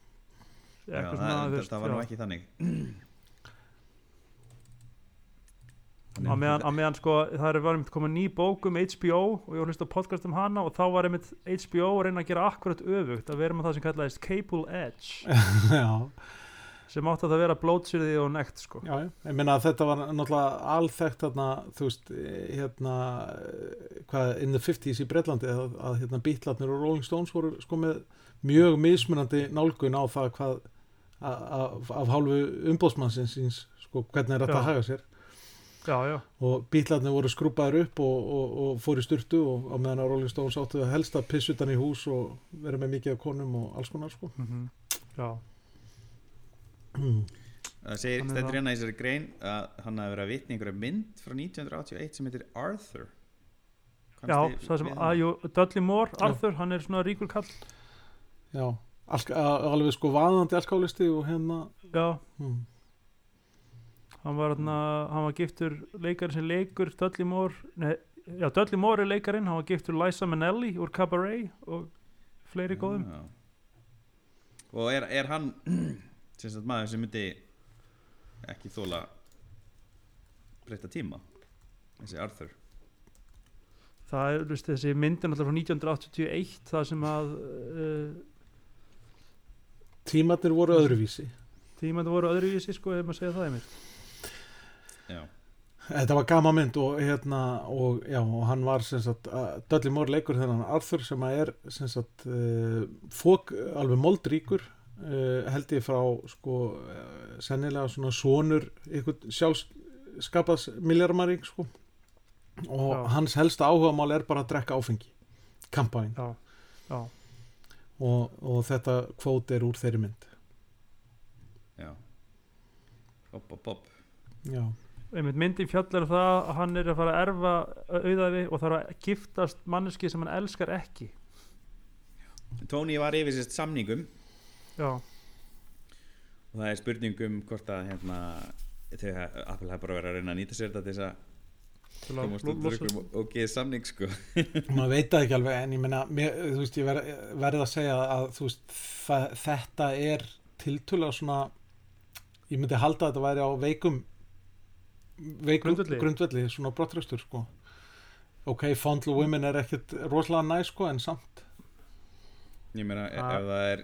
Já, það, það, það var nú ekki þannig
á meðan, á meðan sko það er var einmitt komið ný bók um HBO og ég var hlust á podcast um hana og þá var einmitt HBO að reyna að gera akkurat öfugt að vera með það sem kallaðist Cable Edge. Sem átti að það vera blótsýrði og nekt sko.
Já, ég meina að þetta var náttúrulega alþekkt þarna, þú veist, hérna, hvað, in the 50s í Breitlandi að, að hérna Beatlarnir og Rolling Stones voru sko með mjög mismunandi nálgun á það hvað af, hálfu umbóðsmannsins síns, sko, hvernig er þetta að haga sér
já, já,
og Beatlarnir voru skrúpaður upp og, og, og fór í styrtu og á meðan að Rolling Stones áttu að helst að pissa utan í hús og vera með mikið af konum og alls konar, sko
mm já.
Það segir,
Hann er það.
hérna í þessari grein að hann hafi verið að vitna í einhverja mynd frá 1981 sem heitir Arthur Kannski
já það sem
við
að,
hana?
jú, Dudley Moore, Arthur, hann er svona ríkur kall
Já, alveg sko vaðandi alkálisti og hérna
já,
hmm.
Hann var, hann, hann var giftur leikari sem leikur Dudley Moore nei, já, Dudley Moore er leikarinn, hann var giftur Liza Minnelli úr Cabaret og fleiri góðum.
Já. Og er, er hann sem sagt maður sem myndi ekki þóla breyta tíma þessi Arthur?
Það er, veist, þessi myndin alltaf frá 1981 það sem að uh,
tímatnir voru öðruvísi.
tímandi voru öðruvísi sko, ef maður segja það einmitt
Já,
Þetta var gama mynd og hérna og já og hann var sem sagt að- Dudley Moore leikur þennan Arthur sem að er sem sagt uh, fók alveg moldríkur uh, held ég frá sko uh, sennilega svona sonur ykkur sjálfskapas miljarmaring sko. Og
Já.
hans helsta áhugamál er bara að drekka áfengi
já,
og, og þetta kvót er úr þeirri mynd.
Já. Bob, bob, bob
já,
einmitt myndin fjallar um það að hann er að fara að erfa auðafi og þarf að giftast manneski sem hann elskar ekki.
Tony var yfir sérst samningum.
Já,
og það er spurning um hvort að hérna þau Apple hafa bara verið að reyna að nýta sér þetta til þess að og geða samning sko.
Maður veit það ekki alveg en ég meina, mér, þú veist, ég ver, verð að segja að þú veist, það, þetta er tiltölulega svona ég myndi halda að þetta væri á veikum
Grundvelli.
grundvelli, svona brottrækstur sko. Ok, Fondle Women er ekkit rosalega næ sko, en samt.
Ég meina ef,
Ah.
ef það er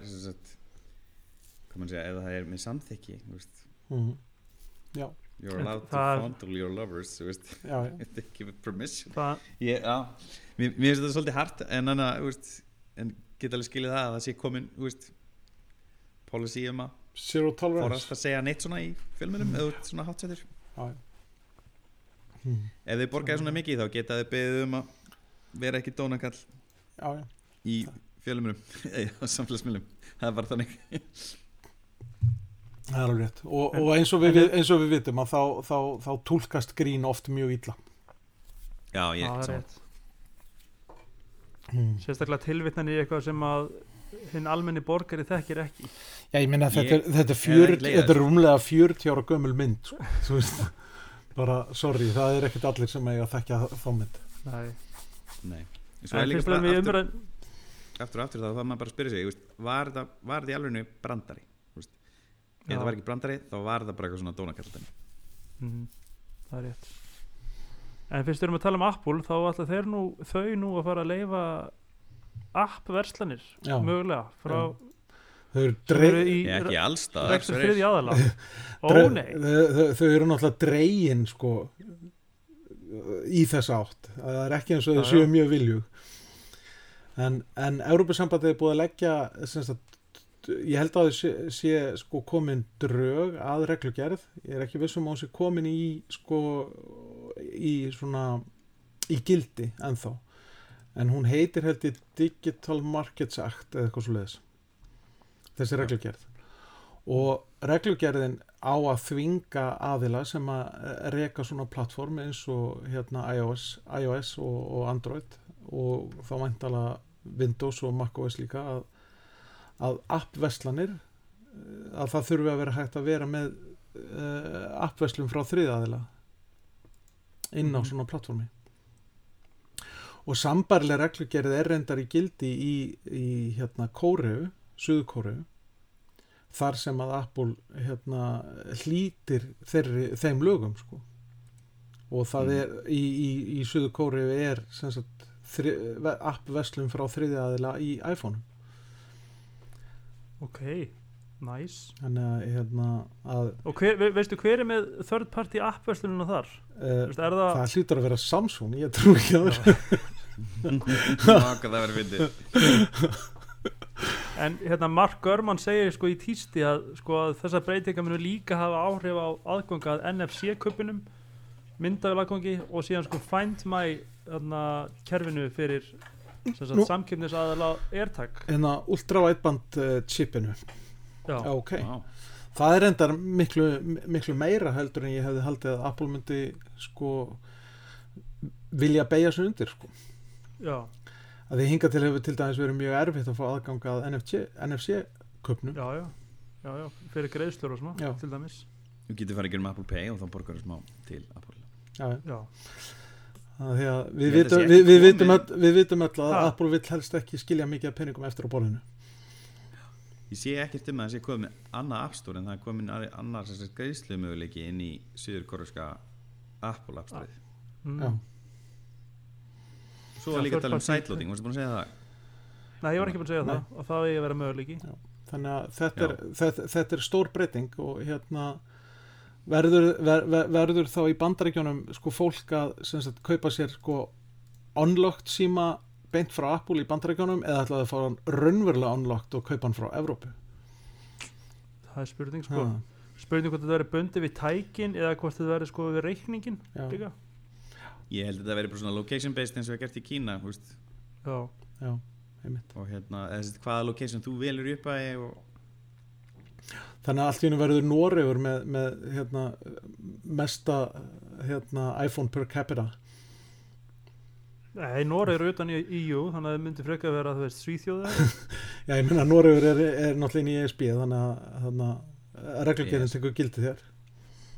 hvað maður segja, ef það er með samþykki
mm. já,
you're
En
allowed to
það-
fondle your lovers þú veist,
já, já,
if they give it permission.
Það,
ég, já, mér, finnst þetta svolítið hart en þannig að, þú veist, en get alveg skilið það að það sé komin, þú veist policy um að
zero tolerance.
forast að segja neitt svona í fjölmennum eða þú ert svona hátsettur
já, já. Mm.
ef þið borgaði svona mikið þá geta þið beðið um að vera ekki dónakall
já, já
í fjölmennum eða samfélagsmiðlum það er bara þannig
Það er alveg rétt og, og eins, og við, eins og við vitum að þá, þá, þá túlkast grín oft mjög illa
já,
það
ég,
er
saman.
rétt
mm.
sérstaklega tilvitnan í eitthvað sem að hinn almenni borgari þekkir ekki
Já, ég meina þetta, er- þetta, er þetta er rúmlega 40 ára gömul mynd sko. Bara, sorry, það er ekkert allir sem eiga að þekkja þá mynd
Nei.
nei Svo er líka bara aftur, aftur og aftur þá þarf maður bara að spyrja sig var þetta, í alveg brandari? Ef
Já.
það var ekki brandari þá var þetta bara eitthvað svona dónakall
Mhm, það er rétt. En fyrst við erum að tala um Apple þá ætla þeir nú, þau nú að fara að leifa app-verslanir
Já.
mögulega frá
þau eru,
eru í
ég ekki allstað
rekstur þriði aðala ó nei,
þau, þau, þau eru náttúrulega dregin sko í þess átt. Það er ekki eins og þau séu
já.
mjög viljug. En, en Európa-sambandið er búið að leggja sagt, ég held að þau sé, sé sko komin drög að reglugerð. Ég er ekki vissum að hún sé komin í sko í svona í gildi ennþá. En hún heitir held í Digital Markets Act eða eitthvað svo leiðis þessi reglugerð. Og reglugerðin á að þvinga aðila sem að eh, reka svona plattform eins og hérna iOS, iOS og, og Android og þá vantala Windows og macOS líka að, að appveslanir eh, að það þurfi að vera hægt að vera með uh, appveslum frá þriðaðila inn á
Mhm.
svona plattformi og sambarlega reglugerð er reyndar í gildi í, í hérna Kóreu, Suðu Kóreu þar sem að Apple hérna, hlýtir þeirri, þeim lögum sko. og það
Mm.
er í, í, í Suðu Kóreu er sagt, þri, appveslum frá þriði aðila í iPhone
ok Næs
þannig að, hérna, að
Og hver, ve- veistu hver er með third party appverslununa þar?
uh,
Veistu, er það,
það hlýtur að vera Samsung ég trú ekki að vera
það verið fyndið
en hérna Mark Gurman segir sko í tísti að, sko, að þessar breytingar munu líka hafa áhrif á aðganga að NFC-köpunum myndavilaggangi og síðan sko Find My þarna, kerfinu fyrir samkipnis aðala AirTag.
Hérna ultrawideband uh, chipinu.
Já,
Já, ok,
Vá.
það er endar miklu, miklu meira heldur en ég hefði haldið að Apple myndi sko vilja beigja sig undir sko.
Já,
að því hinga til hefur til dæmis verið mjög erfitt að fá aðganga að NFC, NFC köpnum
já, já, já, já fyrir greiðslur og svona,
Já.
til dæmis
Þú getur farið að gera um Apple Pay og þá borgar þú smá til Apple
Já,
Já,
því að við
sé
við, við, vitum
komið.
öll, við vitum öll að
Ha?
Apple vill helst ekki skilja mikið af peningum eftir á borðinu
Ég sé ekkert um að það sé komið annað App Store en það er komin annar greiðslu möguleiki inn í söður korruska Apple App Store
mm.
Já.
Svo
Já,
var líka að tala um sideloading, varstu búin að segja það?
Nei, ég var ekki búin að segja
Nei.
það og það er að vera möguleiki.
Þannig að þetta er, þetta, þetta er stór breyting og hérna verður, ver, ver, verður þá í bandaríkjónum sko fólk að sagt, kaupa sér sko unlocked síma beint frá Apple í bandaríkjónum eða ætlaði að fá hann raunverulega unlocked og kaupa hann frá Evrópu?
Það er spurning sko.
Ha,
Spurning hvort þetta verður bundið við tækin eða hvort þetta verður sko við reikningin
já,
líka
Ég held að þetta verið bara svona location based eins og er gert í Kína
Já,
já, einmitt.
Og hérna, þessi, hvaða location þú velur upp að og
þannig að allt í hennu verður Noregur með, með hérna, mesta hérna, iPhone per capita.
Nei, Nóra eru utan í EU þannig að það myndi frekar vera þú veist svíþjóða
já, ég meina Noregur er, er náttúrulega inn í ESB þannig að, að reglugerðin
ES.
tekur gildi þér.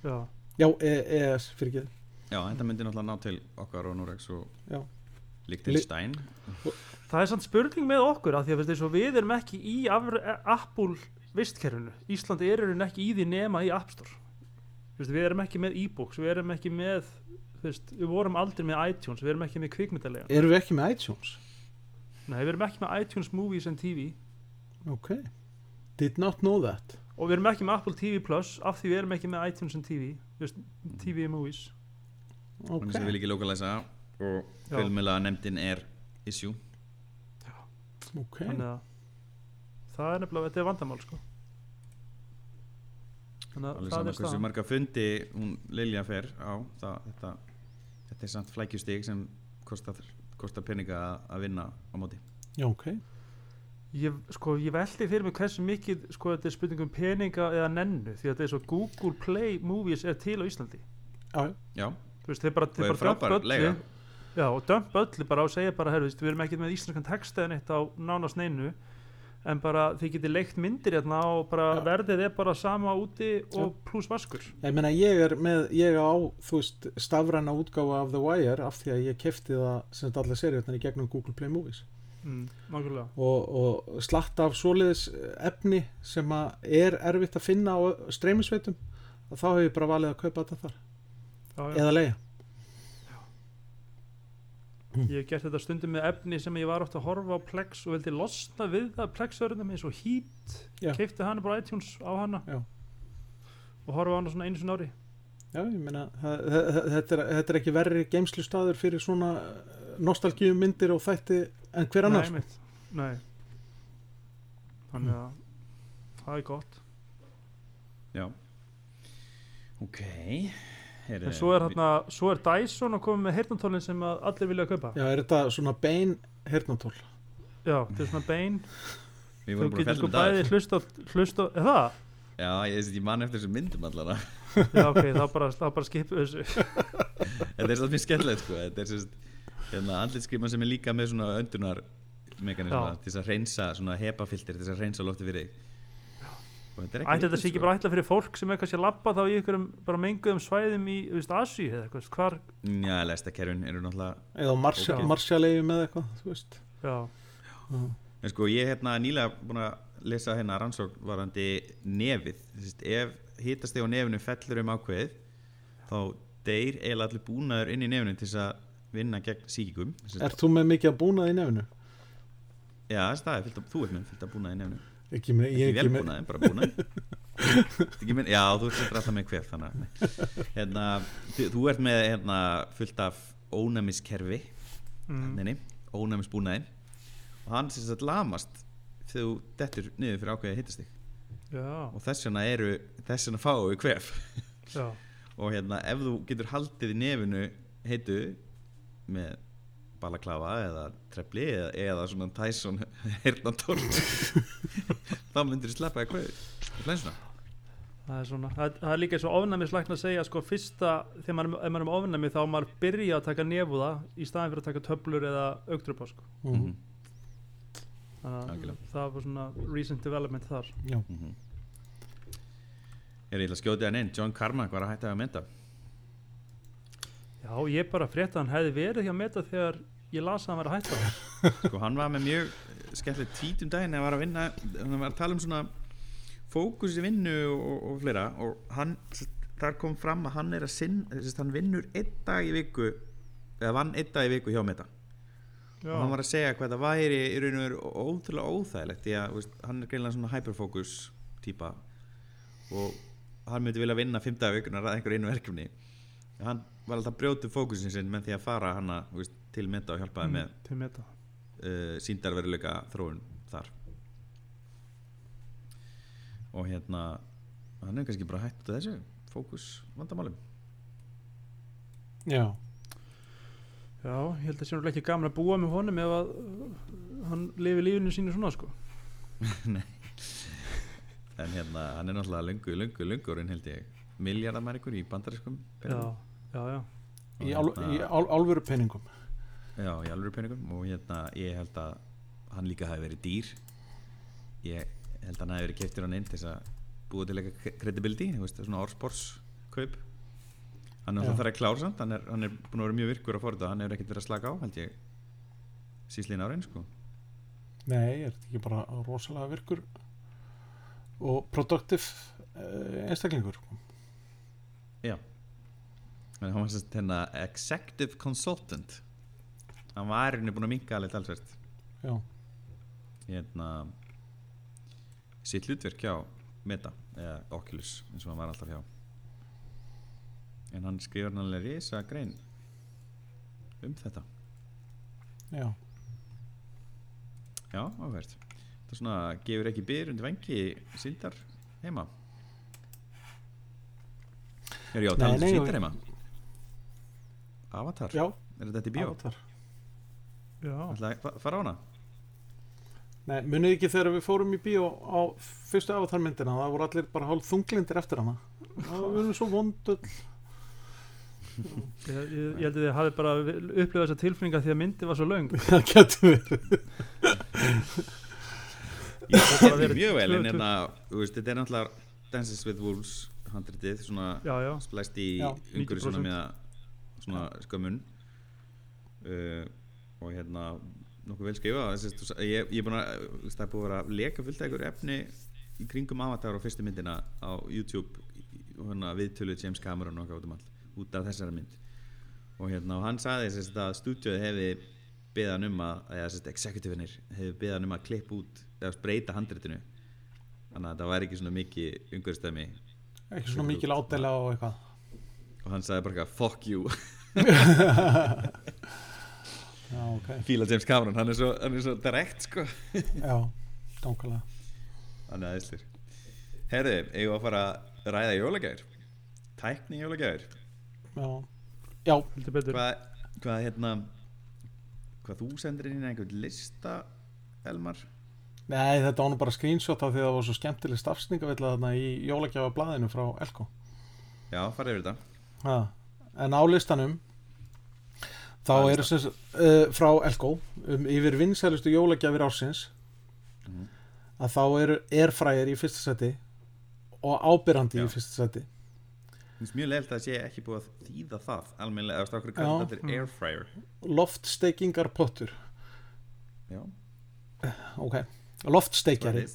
Já,
já, E- ES fyrir ekki
Já, þetta myndi náttúrulega ná til okkar og Norex og
Já.
Liechtenstein
það er samt spurning með okkur af því að veist, eins og við erum ekki í afr- Apple vistkerfinu. Íslandi er erum ekki í því nema í App Store. Veist, við erum ekki með e-books við erum ekki með veist, við vorum aldrei með iTunes, við erum ekki með kvikmyndalega
erum við ekki með iTunes?
Nei, við erum ekki með iTunes Movies and TV
ok, did not know that.
Og við erum ekki með Apple TV Plus af því við erum ekki með iTunes and TV TV Movies
ok,
þannig sem við ekki lokalæsa og fjölmjöla nefndin er issue.
Ok.
Þannig að það er nefnilega, þetta er vandamál sko. Þannig að það er
hversu
staðan.
marga fundi hún Lilja fer á það, þetta, þetta er samt flækjustig sem kostar, kostar peninga að- vinna á móti.
Já, ok,
ég, sko, ég veldi fyrir mig hversu mikið sko, þetta er spurning um peninga eða nennu því að þetta er svo Google Play Movies er til á Íslandi.
Já,
Já,
veist, þeir bara, þeir bara
frábær
dömp
lega.
öllu já, og dömp öllu bara og segja bara, herru, við erum ekki með íslenskan texta en eitt á nánast neinu en bara þið getið leikt myndir hérna og bara
Já.
verðið er bara sama úti og pluss vaskur
ég meina ég er með ég á, þú veist, stafræna útgáfa af The Wire af því að ég kefti það sem þetta allir seriðarnar í gegnum Google Play Movies
mm,
og, og slatt af svoleiðis efni sem að er erfitt að finna á streymisveitum þá hef ég bara valið að kaupa þetta þar. Eða leiða
Ég hef gert þetta stundum með efni sem ég var oft að horfa á Plex og vildi losna við það. Plex-örðum eins og Heat.
Já.
keipti hana bara iTunes á hana.
Já.
og horfa á hana svona einu sinni ári.
Já, ég meina, þetta er, þetta er ekki verri geimslu staður fyrir svona nostalgíu myndir og þætti en hver
Nei,
annars.
einmitt. Nei. Þannig að það er gott.
Já. Ok Heru,
En svo er, hérna, svo er Dyson að koma með heyrnantólinn sem að allir vilja kaupa.
Já, er þetta svona bein hernatól?
Já, þetta er svona bein.
Við
Þú
vorum bara að
getur
fellum
sko
dag.
bæði hlust á, hlust á er það?
Já, ég, ég, man eftir þessu myndum allara.
Já, ok, þá bara, þá bara skipu þessu.
Þetta er svolítið mjög skemmtilegt sko. Þetta er sérst hérna, andlitskriman sem er líka með svona öndunar mekanisma
Já.
til þess að reynsa svona hepafilter til þess að reynsa lofti fyrir þig og þetta er
sé ekki bara ætla fyrir fólk sem er kannski að labba þá í einhverjum bara menguðum svæðum í, þú veist, Asi eða eitthvað, hvar,
Já, lestakerfin eru náttúrulega
Eða Marsha,
Ok.
Marshalleiðu með eitthvað, þú veist.
já,
En sko, ég er hérna nýlega búin að lesa hérna rannsókn varandi nefið Þess, ef hitast þig á nefinu fellur um ákveðið þá deyr eiginlega allir búnaður inn í nefinu til þess að vinna gegn síkingum Þess,
Ert þú með mikið að búnað í nefnu?
Já, það er fyllt af, þú ert með fyllt að búnaði í nefinu
ekki með, ég
ekki
ekki með
velbúnaði, bara búnaði ekki með, já, þú ert alltaf með hver þannig að, hérna, þú, ert með hérna, fullt af ónæmiskerfi
mm.
ónæmisbúnaði. Og hann sem sagt lamast þegar þú dettur niður fyrir ákveðið hittastig
já,
og þess vegna eru þess vegna fáum við hvef
já,
og hérna ef þú getur haldið í nefinu heitu með balaklafa eða trefli eða, eða svona Tyson hernatól þá myndir þú sleppa að hvað flensuna
það er svona það, það er líka svo ofnæmislækna að segja sko fyrsta, þegar maður, maður er með ofnæmi þá maður byrja að taka nefúða í staðin fyrir að taka töflur eða augdrupa sko.
Mhm,
þannig að það var svona recent development þar.
Já.
er ég ætla að skjóta hann inn. John Carmack var að hætta að mynda
já, ég bara frétta að hann hefði verið hjá meta þegar ég las að hann var að hætta
sko hann var með mjög skemmtilegt tvít um daginn að var að vinna hann var að tala um svona fókus í vinnu og, og fleira og hann, þar kom fram að hann er að sinn, þess, hann vinnur einn dag í viku eða vann einn dag í viku hjá Meta.
Já,
og hann var að segja hvað það væri í raun og veru ótrúlega óþægilegt því að veist, hann er greinlega svona hyperfocus típa og hann myndi vilja vinna fimm dag vikunar að einhver einu verkefni. Hann var alltaf að brjóta fókusin sinn með því að fara hana þú veist, til Meta og hjálpaði með
til meta.
uh, síndarveruleika þróun þar. Og hérna hann er kannski bara hætt út af þessu fókus vandamálum.
Já,
já, ég held að sé náttúrulega ekki gaman að búa með honum ef að uh, hann lifi lífinu sínu svona sko.
En hérna hann er náttúrulega löngu, löngu, löngurinn held ég miljardamærikur í bandariskum
já, já, já,
í, ál, í ál, álfuru penningum
já, í alvöru peningum. Og hérna ég held að hann líka hafi verið dýr. Ég held að hann hafi verið keiftur hann inn til þess að búa til eitthvað credibility, þú veist, svona orspors kaup hann er
Já.
alltaf þar að klára samt. Hann er, hann er búin að vera mjög virkur að fóra hann hefur ekkert verið að slaka á, held ég síslín árein, sko.
Nei, er þetta ekki bara rosalega virkur og produktiv uh, einstaklingur
já. en hann var sérst hérna executive consultant. Hann var hérna búin að minka alveg talsvert.
Já,
hérna sitt hlutverk hjá Meta eða Oculus eins og hann var alltaf hjá. En hann skrifar náttúrulega risa grein um þetta.
Já,
já, áhvert það svona gefur ekki byr undir vengi síldar heima. Er já,
Nei,
talað um
nei,
síldar heima Avatar,
já
er þetta í bíó?
Avatar.
já.
ætla að fa- fara á hana?
Nei, munið ekki þegar við fórum í bíó á fyrstu avatar myndina, það voru allir bara hálf þunglindir eftir hana það voru svo vondull
Ég, ég, ég held að þið hafi bara upplifað þessa tilfinninga því að myndi var svo löng
það getur verið
Ég
bara
þetta
verið
mjög vel en
tvö-
hérna, þetta er náttúrulega Dances with Wolves handritið svona
já, já,
splæst í umhverju svona
90%.
með svona skömmun. Uh, og hérna nokkuð vel skrifa Þess, að, ég, ég er búin að það er búin að vera að leka fullt ykkur efni í kringum Avatar á fyrstu myndina á YouTube og hérna viðtölu James Cameron og okkar út um all út af þessari mynd. Og hérna og hann sagði þess að stúdjóði hefði beðan um að, eða executivinir hefði beðan um að klippa út eða breyta handritinu. Þannig að það væri ekki svona mikið umhverjastæmi
ekki svona mikil ádela og eitthvað.
Og hann sagði bara eitthvað fuck you
já, ok,
fíla James Cameron, hann er svo, hann er svo direkt sko.
Já, dankalega
hann er aðeinslir herðu, eigum við að fara að ræða jólagjær tækni jólagjær
já, já,
heldur betur.
Hvað, hvað hérna hvað þú sendir inn í einhvern lista Elmar?
Nei, þetta nú bara screenshot af því að það var svo skemmtileg stafsningavilla þarna í jólagjafa blaðinu frá Elko
já, fara yfir þetta.
Ha. En á listanum þá
Hvaða
eru sem uh, frá Elko um, yfir vinsælustu jólagjafir ársins
Mhm.
að þá eru airfryer í fyrsta seti og ábyrrandi í fyrsta seti
finnst mjög leilt að það sé ekki búið að þýða það almennilega, eða okkur kallar þetta
Mm.
er airfryer
loftsteikingar pottur
já,
ok, loftsteikjari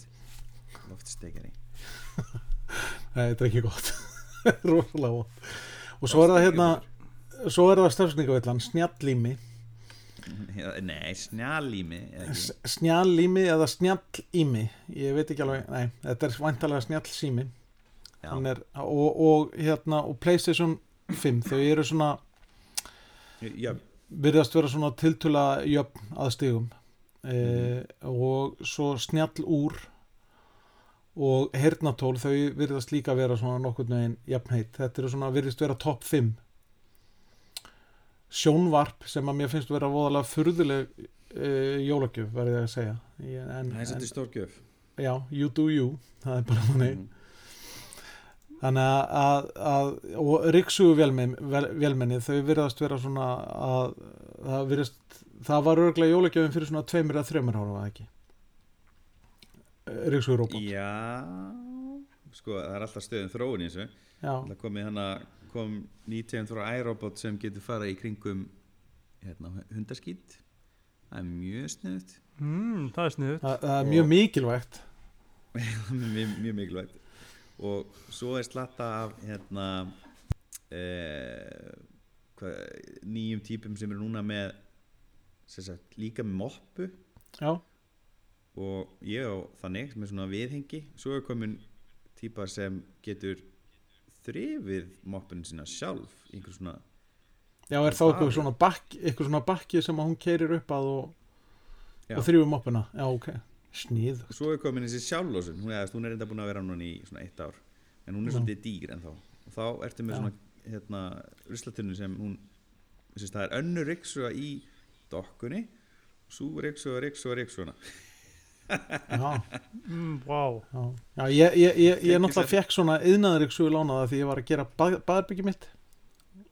loftstekari
Nei, þetta er ekki gott. Rósalega vont Og svo er það hérna Svo er það stafsningavillan, snjallými.
Já, Nei, snjálími eða ekki?
S- Snjallími eða snjallími ég veit ekki alveg, nei, þetta er væntalega snjallsími. Er, og, og hérna og Playstation 5, þau eru svona
Já,
virðast vera svona tiltula jöfn að stigum e, og svo snjall úr og hernatól þau virðast líka vera svona nokkurn veginn jafnheit, þetta eru svona virðist vera topp 5 sjónvarp sem að mér finnst vera voðalega furðuleg e, jólagjöf verði ég að segja. En,
það er
en,
svolítið stórgjöf
já, you do you það er bara þannig.
Mhm.
þannig að, að, að og riksugu vélmenni, vel, vélmenni þau virðast vera svona að það virðast, það var örglega jólagjöfin fyrir svona tveimur eða þreimur ára var það ekki riksugu robot.
Já, sko, það er alltaf stöðum þróun í þessu. Það komið hana, kom nýtegund frá iRobot sem getur fara í kringum hérna, hundaskýt Það er mjög sniðut
mm, það er sniðut
það, það er mjög mikilvægt.
Mjög, mjög mikilvægt. Og svo er slatta af hérna eh, hvað, nýjum típum sem eru núna með sem sagt, líka með moppu.
Já,
og ég á þannig með svona viðhengi. Svo er komin típa sem getur þrifið moppun sína sjálf einhver svona
já er þá eitthvað svona bakki eitthvað svona bakki sem hún keirir upp að og, og þrjúum moppuna. Já, ok, snið
svo er komin þessi sjálflósun hún, hún er enda búin að vera núna í svona eitt ár. En hún er svolítið dýr en þá og þá ertu með
Já.
svona hérna, ruslatunnu sem hún það er önnur ryksuga í dokkunni. Svo ryksuga, ryksuga, ryksuga.
já
mm, wow.
Já, já ég, ég, ég, ég náttúrulega fekk svona yðnaðariksugu lánaða því ég var að gera bað, baðbyggi mitt.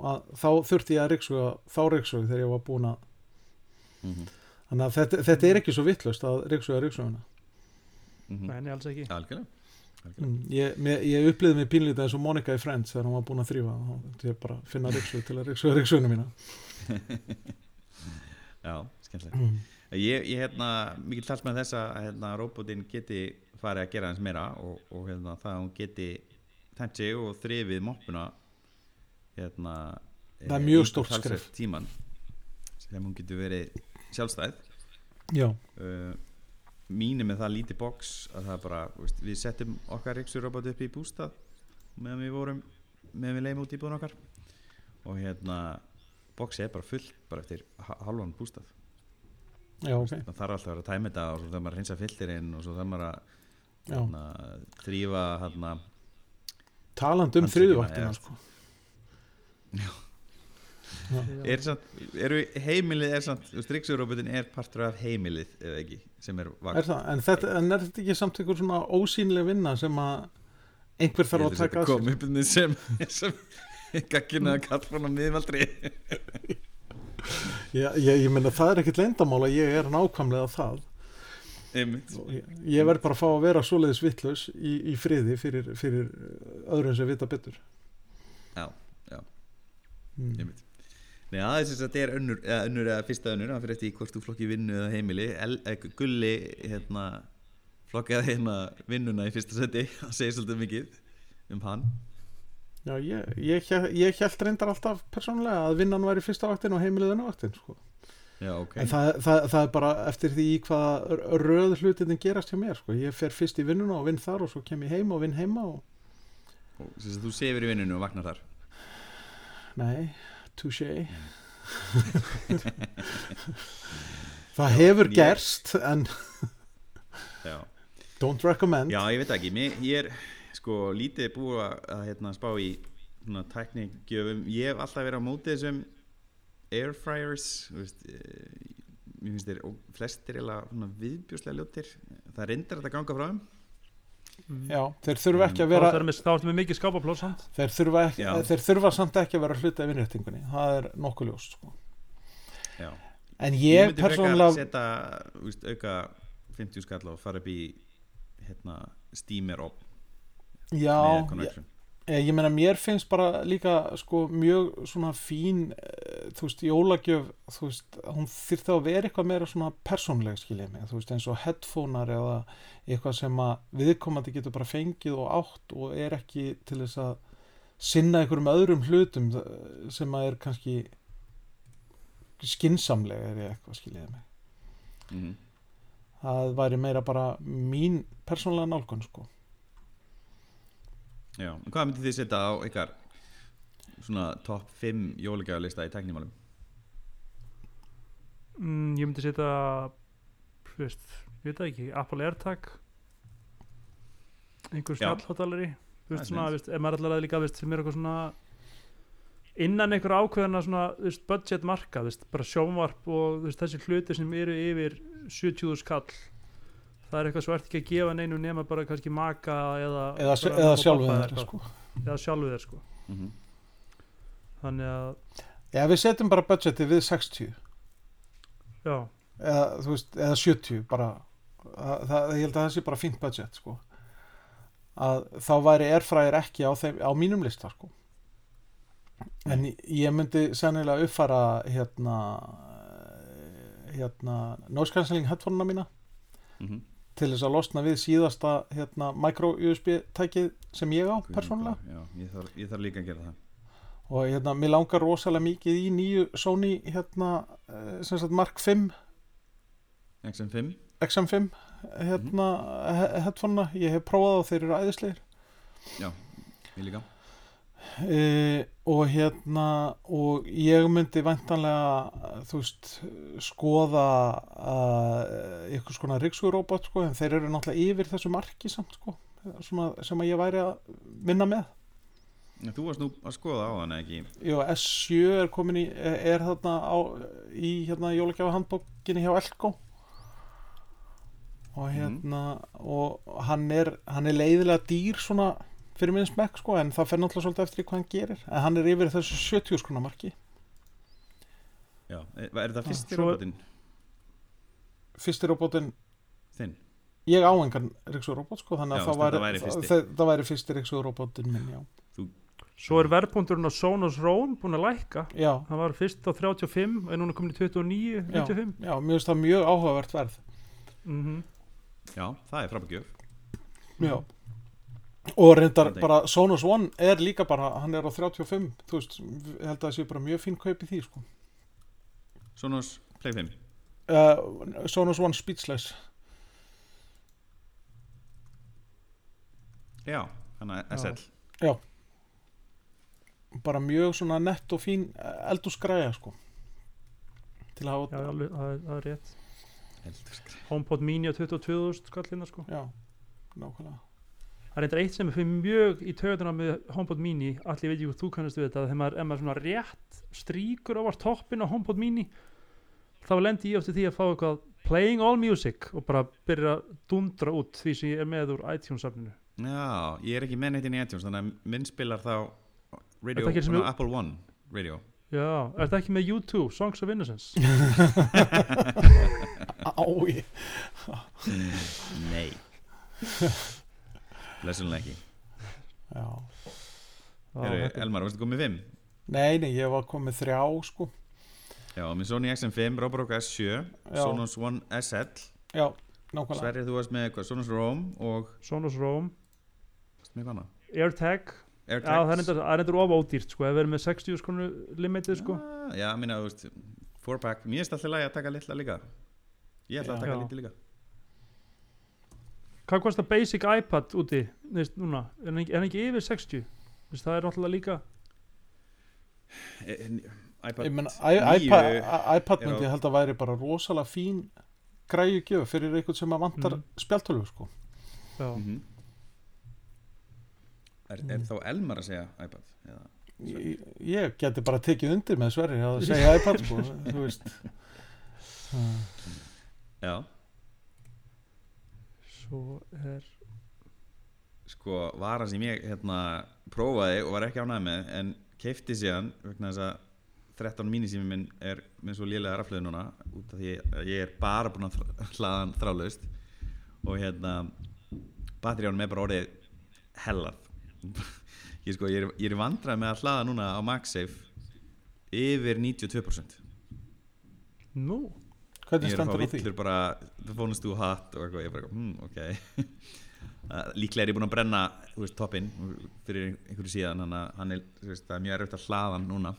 Og að, þá þurfti ég að riksuga þá riksugu þegar ég var búin að
mm -hmm.
þannig að þetta, þetta er ekki svo vittlust að riksuga riksuguna
mm
Nei, nei, alls ekki.
Algjörlega
mm, ég, upplýði mig pínlítið eins og Monika í Friends þegar hún var búin að þrýfa þurfti ég bara finna riksugu til að riksuga riksuguna mína.
Já, skemmtilegt.
Mm.
Ég, ég hérna, mikið tals með þess að hérna, robotin geti farið að gera hans meira og, og hérna, það að hún geti tæmt sig og þrifið moppuna hérna
Það er mjög stórt skref.
tíman sem hún getur verið sjálfstæð.
Já,
uh, mín er með það lítið box að það er bara, veist, við settum okkar riksurobot upp í bústað meðan við vorum, meðan við leiðum út í búðun okkar. Og hérna boxið er bara fullt bara eftir ha- hálfan bústað
já, ok.
það þarf alltaf að vera tæma þetta og svo þarf maður að reynsa filterinn og svo þarf maður að hérna, þrýfa hérna,
talandi um
er-
sko.
er eru heimilið er samt, striksurobotin er partur af heimilið eða ekki, sem er
er það, en, þetta, en er þetta ekki samt einhver svona ósýnleg vinna sem að einhver þarf að taka að sér?
koma upp með sem, sem gaggina að kalla miðvaldri
ég, ég, ég meina það er ekkit leyndamál að ég er nákvæmlega það. Ég, ég verð bara að fá að vera svoleiðis vittlaus í, í friði fyrir, fyrir öðrum sem vita betur.
Já, já,
mm.
einmitt. Nei, aðeins þess að þetta er önnur, eða önnur eða fyrsta önnur, það fyrir eftir hvort þú flokki vinnu eða heimili, El, eh, gulli hérna, flokkaði hérna vinnuna í fyrsta seti, það segir svolítið mikið um hann
Já, ég, ég, ég held reyndar alltaf persónulega að vinnan væri fyrsta vaktin og heimilið önnu vaktin sko.
Já, ok.
En það, það, það er bara eftir því í hvaða r- röð hlutin gerast hjá mér sko. ég fer fyrst í vinnuna og vinn þar og svo kem ég heim og vinn heima og
Og sem sagt, þú sefur í vinnunum og vaknar þar?
Nei, touché. Það hefur gerst en don't recommend.
Já ég veit ekki, ég er sko lítið búið að, að hérna, spá í svona tækningjöfum ég hef alltaf verið á móti þessum airfryers veist, eh, mér finnst þeir og flestir eiginlega viðbjóslega ljótir. Það reyndar þetta að ganga frá þeim.
Já, þeir þurfa ekki að vera
þá ertu með mikið skápaplóð samt.
Þeir þurfa, ekki, þeir þurfa samt ekki að vera hluti af vinnréttingunni það er nokkuð ljóst sko.
Já.
en
Ég
ég
myndi frekar
persónulega
setja þú veist, auka 50 skall og fara upp í hérna, steamer op
já, ég,
connection
ég meina mér finnst bara líka sko mjög svona fín eh, þú veist, jólagjöf þú veist, hún þyrfti að vera eitthvað meira svona persónleg skiljið mig, þú veist, eins og headphonear eða eitthvað sem að viðkomandi getur bara fengið og átt og er ekki til þess að sinna einhverjum öðrum hlutum eh, sem að er kannski skinsamlega er ég eitthvað skiljiði mig.
Mm
það væri meira bara mín persónlega nálgun sko
Já, en hvað myndið þið setja á ykkar svona topp 5 jólagjafalista í teknímálum?
mm, ég myndi setja þú veist, ég veit ekki Apple AirTag einhver
Já.
snjallháttalari þú veist svona, veist, ef maður allar að líka veist, sem er eitthvað svona innan einhver ákveðana svona, þú veist, budget marka, þú veist, bara sjónvarp og þú veist, þessi hluti sem eru yfir 70 skall það er eitthvað svo ert ekki að gefa neinu nema bara kannski maka eða
eða, eða
mamma og
sjálfu
pabba
þeir
eitthvað.
sko.
eða sjálfu þeir sko
Mm
þannig að,
já við setjum bara budgeti við 60
já,
eða, veist, eða 70 bara það, það, ég held að það sé bara fínt budget sko. að þá væri airfryer ekki á, þeim, á mínum lista sko. en ég myndi sennilega uppfara hérna hérna noise cancelling headphone-na mína
-hmm.
Til þess að losna við síðasta hérna, micro USB tækið sem ég á persónulega.
Já, ég þarf, ég þarf líka að gera það.
Og hérna, mér langar rosalega mikið í nýju Sony hérna, eh, sem sagt Mark 5
XM5
XM5 hérna, mm headphone ég hef prófað og þeir eru æðislegir
Já, ég líka
e, og hérna og ég myndi væntanlega þú veist skoða ykkur skona ríksuguróbot sko, en þeir eru náttúrulega yfir þessu marki samt sko, svona, sem að ég væri að vinna með.
Þú varst nú að skoða á hann ekki?
Jó, S7 er komin í er þarna á, í hérna jólagjafa handbókinni hjá Elko. Og hérna og hann er, hann er leiðilega dýr svona fyrir minn smekk sko en það fer náttúrulega svolítið eftir hvað hann gerir. En hann er yfir þessu 70 skona marki.
Já, er, er það fyrsti robotinn?
Fyrsti robótin,
þinn?
ég á engan Ríksugur robót sko þannig
Já,
að það væri,
væri fyrsti.
það, það væri fyrsti Ríksugur robótin minn, já.
Svo er verðbúndurinn á Sonos Roam búin að lækka.
Já,
það var fyrst á 35 en núna komin í 29, 95
já, mér finnst það mjög áhugavert verð.
Mm
Já, það er frábækjöf
Já og reyndar bara Sonos One er líka bara, hann er á 35 þú veist, ég held að það sé bara mjög fín kaup í því sko.
Sonos Play 5
uh, Sonos One Speechless.
Já, hann er SL
bara mjög svona nett og fín eldúsgræja sko. Til að
já,
hafa
alveg, það, er- rétt. HomePod Mini á 22.000 skallina sko.
Já, nákvæmlega
það er eitthvað eitt sem er fyrir mjög í töðuna með HomePod Mini, allir veit ég hvað þú kannast við þetta þegar maður, maður svona rétt stríkur á toppin á HomePod Mini þá lendi ég eftir því að fá eitthvað playing all music og bara byrja að dundra út því sem ég er með úr iTunes-safninu.
Já, ég er ekki með neitt inn í iTunes þannig að minn spilar þá radio, svona Apple One radio.
Já, er þetta ekki með U2, Songs of Innocence?
Ái,
Nei Lesulega ekki. Heru, Elmar, varstu komið 5?
Nei, nei, ég var komið þrjá sko.
Já, með Sony XM5, Roborock S7
Já.
Sonos One SL
Já, nákvæmlega.
Sverrið, þú varst með eitthvað, Sonos Roam og
Sonos Roam? AirTag. Það er það er endur of ódýrt sko, við erum með 60 skonu limitið sko.
Ah, Já, minna, þú veist, 4-pack Mér finnst alltaf lægi að taka litla líka. Ég ætla að taka lítið líka
hvað kostar basic iPad úti neist, núna, er hann ekki, er hann ekki yfir 60 Vist, það er náttúrulega líka
E- en- iPad
Ég menn,
9
iPad, iPad myndi ég held að væri bara rosalega fín græju gjöf fyrir einhvern sem að vantar
Mhm.
spjaltölu sko
já,
Mhm. Er, er þá Elmar að segja iPad? Eða?
ég, ég geti bara tekið undir með Sverri að segja iPad sko, þú veist
Já,
svo er
sko varan sem ég hérna prófaði og var ekki ánægð með en keifti síðan vegna þess að 13 mínisími minn er með svo lélega raflöðu núna út af því að ég er bara búin að þra- hlaða hann þrálaust og hérna batteríunum er bara orðið hellað. Ég, sko, ég, er, ég er vandrað með að hlaða núna á MagSafe yfir 92%
hvernig
ég er að fá
stendur á því?
villur bara the phone is too hot og eitthvað ég er bara, hmm, ok. Líklega er ég búin að brenna þú veist, toppinn fyrir einhverju síðan þannig að hann er, þú veist, það er mjög erfitt að hlaða hann núna.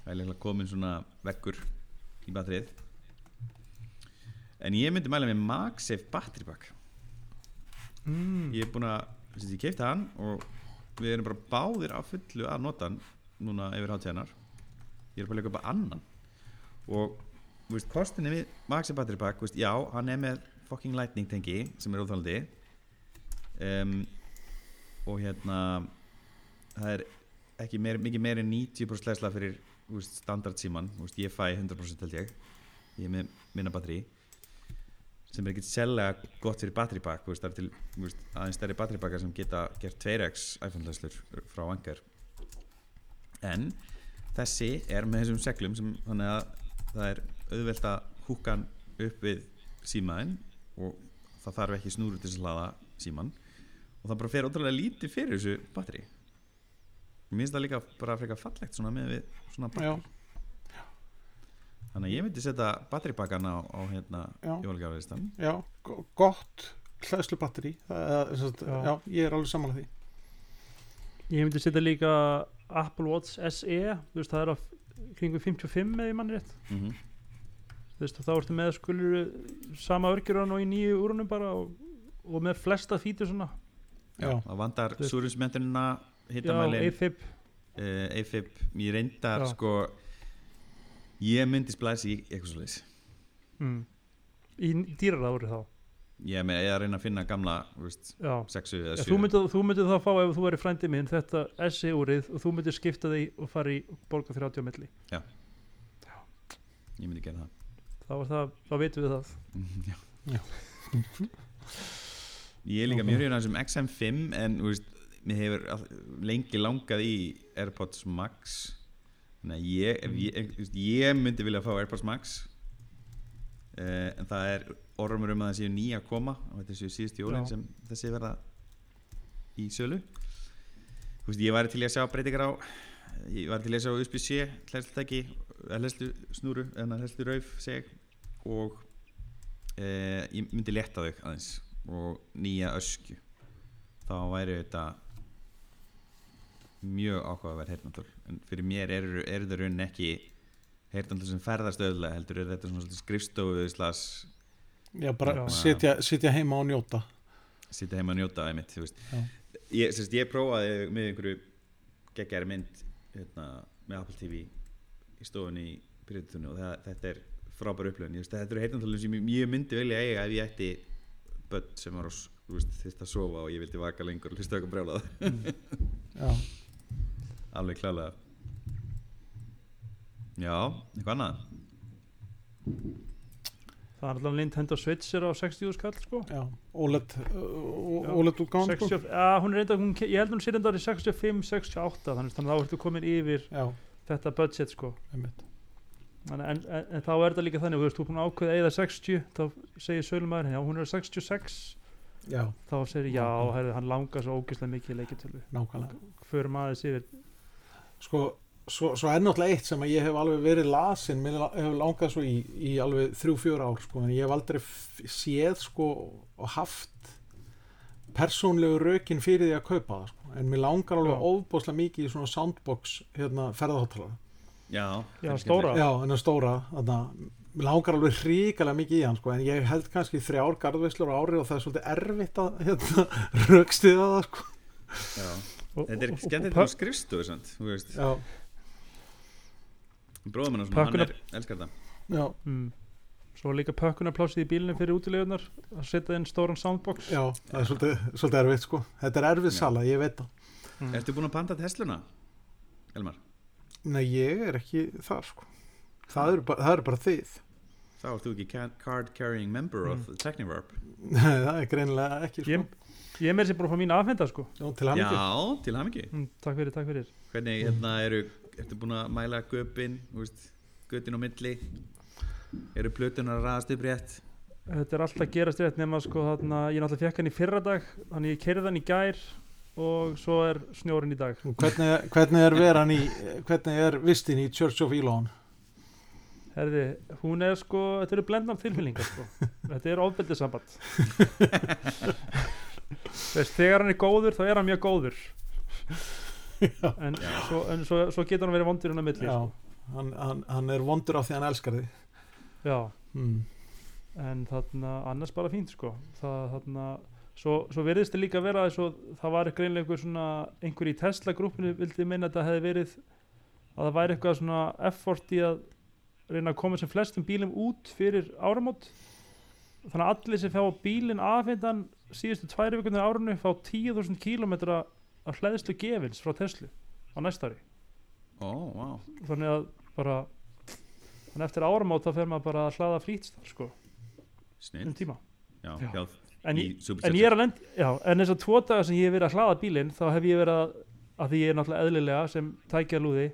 Það er líklega komin svona vekkur í batterið. En ég myndi mæla með MagSafe battery pack.
Mm.
ég er búin að, þess að ég keipti hann og við erum bara báðir á fullu að nota hann núna yfir hátíðanar ég er bara að leika upp að annan. Og þú veist, kostinni við MagSafe battery pack, veist, já, hann er með fucking lightning tengi sem er óþálandi um, og hérna það er ekki meir, mikið meir en 90% hlæsla fyrir veist, standard síman, ég fæ 100% held ég, ég er með minna batteri sem er ekkert sérlega gott fyrir battery pack, veist, það er til veist, aðeins stærri battery packar sem geta gert 2x iPhone hlæslur frá Anker. En þessi er með þessum seglum sem þannig að það er auðvelt að húka hann upp við símaðinn og það þarf ekki snúru til að hlaða síman og það bara fer ótrúlega lítið fyrir þessu batteri mér finnst það líka bara frekar fallegt svona með við svona
já,
batteri þannig að ég myndi setja batteripakkan á, á hérna
Já.
jólgjaflistan
já, go- gott hlæðslu batteri já.
Já.
já, ég er alveg samanlega því
Ég myndi setja líka Apple Watch SE þú veist, það er á kringu 55 með í mann rétt
mm -hmm.
Þú veist, þá ertu með skulur sama örgjurun og í nýju úrunum bara og, og með flesta fítur svona.
Já,
Já.
það vandar
já,
hittamælin,
AFib.
Uh, AFib. Ég reyndar
Já.
sko ég myndi splæsi í eitthvað svo leis
mm. í dýrara ári þá?
Ég er að reyna að finna gamla þú veist,
já.
sexu eða
Ja,
sjö.
þú, myndir, þú myndir þá fá ef þú væri frændi minn þetta SE úrið og þú myndir skipta því og fara í borga 30 á milli.
Ég myndi gera það
þá, það, þá veitum við það.
Já.
Já.
Ég er líka mjög hrifin af þessum XM5 en þú veist, mér hefur lengi langað í AirPods Max. Þannig að ég, ef ég, veist, ég myndi vilja fá AirPods Max. Uh, en það er ormur um að það séu nýja að koma og þetta séu síðust jólin
Já.
sem þessi verða í sölu. Þú veist, ég væri til að sjá breytingar á ég væri til að sjá USB-C hlæslu snúru eða hlæslu rauf seg og uh, ég myndi leta þau aðeins og nýja öskju. Þá væri þetta mjög áhugaverð heyrnandól en fyrir mér eru er það raunin ekki heyrnandól sem ferðast öðlega heldur er þetta svona skrifstofu slas
já, bara. Sitja, heima og njóta.
Sitja heima að njóta einmitt, ég, sérst, ég prófaði með einhverju geggjari mynd hérna, með Apple TV í stofunni í byrjutunni og það, þetta er frábær upplöfun ég veist, þetta eru heyrnandólum sem ég, myndi velja eiga ef ég ætti börn sem var þyrst að sofa og ég vildi vaka lengur og hlusta eitthvað brjálað.
Já,
alveg klálega já, eitthvað annað?
Það er alltaf Nintendo Switch er á 60 skall sko.
Já, OLED uh. OLED útgáðan sko.
60, ja, hún er reynda, hún, ég held hún sé reynda í 65, 68 þannig þannig að þá ertu komin yfir
já,
þetta budget sko.
Einmitt
en, en, en, þá er þetta líka þannig, þú veist, þú er búin að ákveða eða 60, þá segir sölumæður já, hún er 66,
já,
þá segir já, herri, hann langar svo ógeðslega mikið í leikitölu,
nákvæmlega.
Förum aðeins yfir.
Sko, svo, svo er náttúrulega eitt sem að ég hef alveg verið lasin mér hefur langað svo í, í alveg þrjú, fjör ár sko, en ég hef aldrei séð sko og haft persónlegu rökin fyrir því að kaupa það sko. en mér langar alveg
Já.
ofbóðslega mikið í svona soundbox hérna, ferðahóttalara
já,
Já,
er
stóra.
já, en að stóra þarna, mér langar alveg hrikalega mikið í hann sko, en ég held kannski þrjár garðveislur á ári og það er svolítið erfitt að hérna, rökstiða það sko.
Já. þetta er skemmtilegt
og
sant, þú veist, hennar svona, hann er, elskar þetta
já,
mm, svo líka pökkunarplásið í bílinu fyrir útilegunar að setja inn stóran soundbox
já, það er svolítið, svolítið erfitt sko. þetta er erfið
Já.
sala, ég veit það
mm.
Ertu búin að panta Tesluna? Elmar,
Nei, ég er ekki þar sko. það eru bara, það eru bara þið.
Þá ert þú ekki ca- card carrying member
Mm.
of the Techniverb.
Nei, það er greinilega ekki sko.
ég, ég er með þessi bara að fá mín afhenda sko.
Já, til hann
Já, til hamingi
mm, takk fyrir, takk fyrir.
Hvernig hérna eru, ertu búin að mæla göpin, götin á milli? Eru plötunar að raðast upp rétt?
þetta er alltaf gerast rétt nema sko þarna, ég náttúrulega fekk hann í fyrra dag þannig ég kerði hann í gær. og svo er snjórin í dag.
Hvernig, hvernig er veran í hvernig er vistin í Church of Elon?
Herði, hún er sko, þetta eru blendnar tilfélningar sko. þetta er ofbeldið samband Veist, þegar hann er góður þá er hann mjög góður. En, svo, en svo, svo getur hann verið vondur hann að milli sko.
hann, hann, hann er vondur á því hann elskar þig.
Já,
mm.
en þarna annars bara fínt sko. Það þarna svo, svo virðist það líka vera þess að það var greinlega einhver svona einhver í Tesla grúppinu vildi minna að það hefði verið að það væri eitthvað svona effort í að reyna að koma sem flestum bílum út fyrir áramót. Þannig að allir sem fá bílinn afhendan síðustu tværi vikundir árunni fá 10.000 kílometra af hlæðslu gefins frá Tesla á næsta ári.
Ó, vá.
Þannig að bara þannig að eftir áramót þá fer maður bara að hlaða þar sko um tíma.
Já,
Já.
já,
en, en ég er að lend já, en þess að tvo daga sem ég hef verið að hlaða bílinn þá hef ég verið að, að því ég er náttúrulega eðlilega sem tækja lúði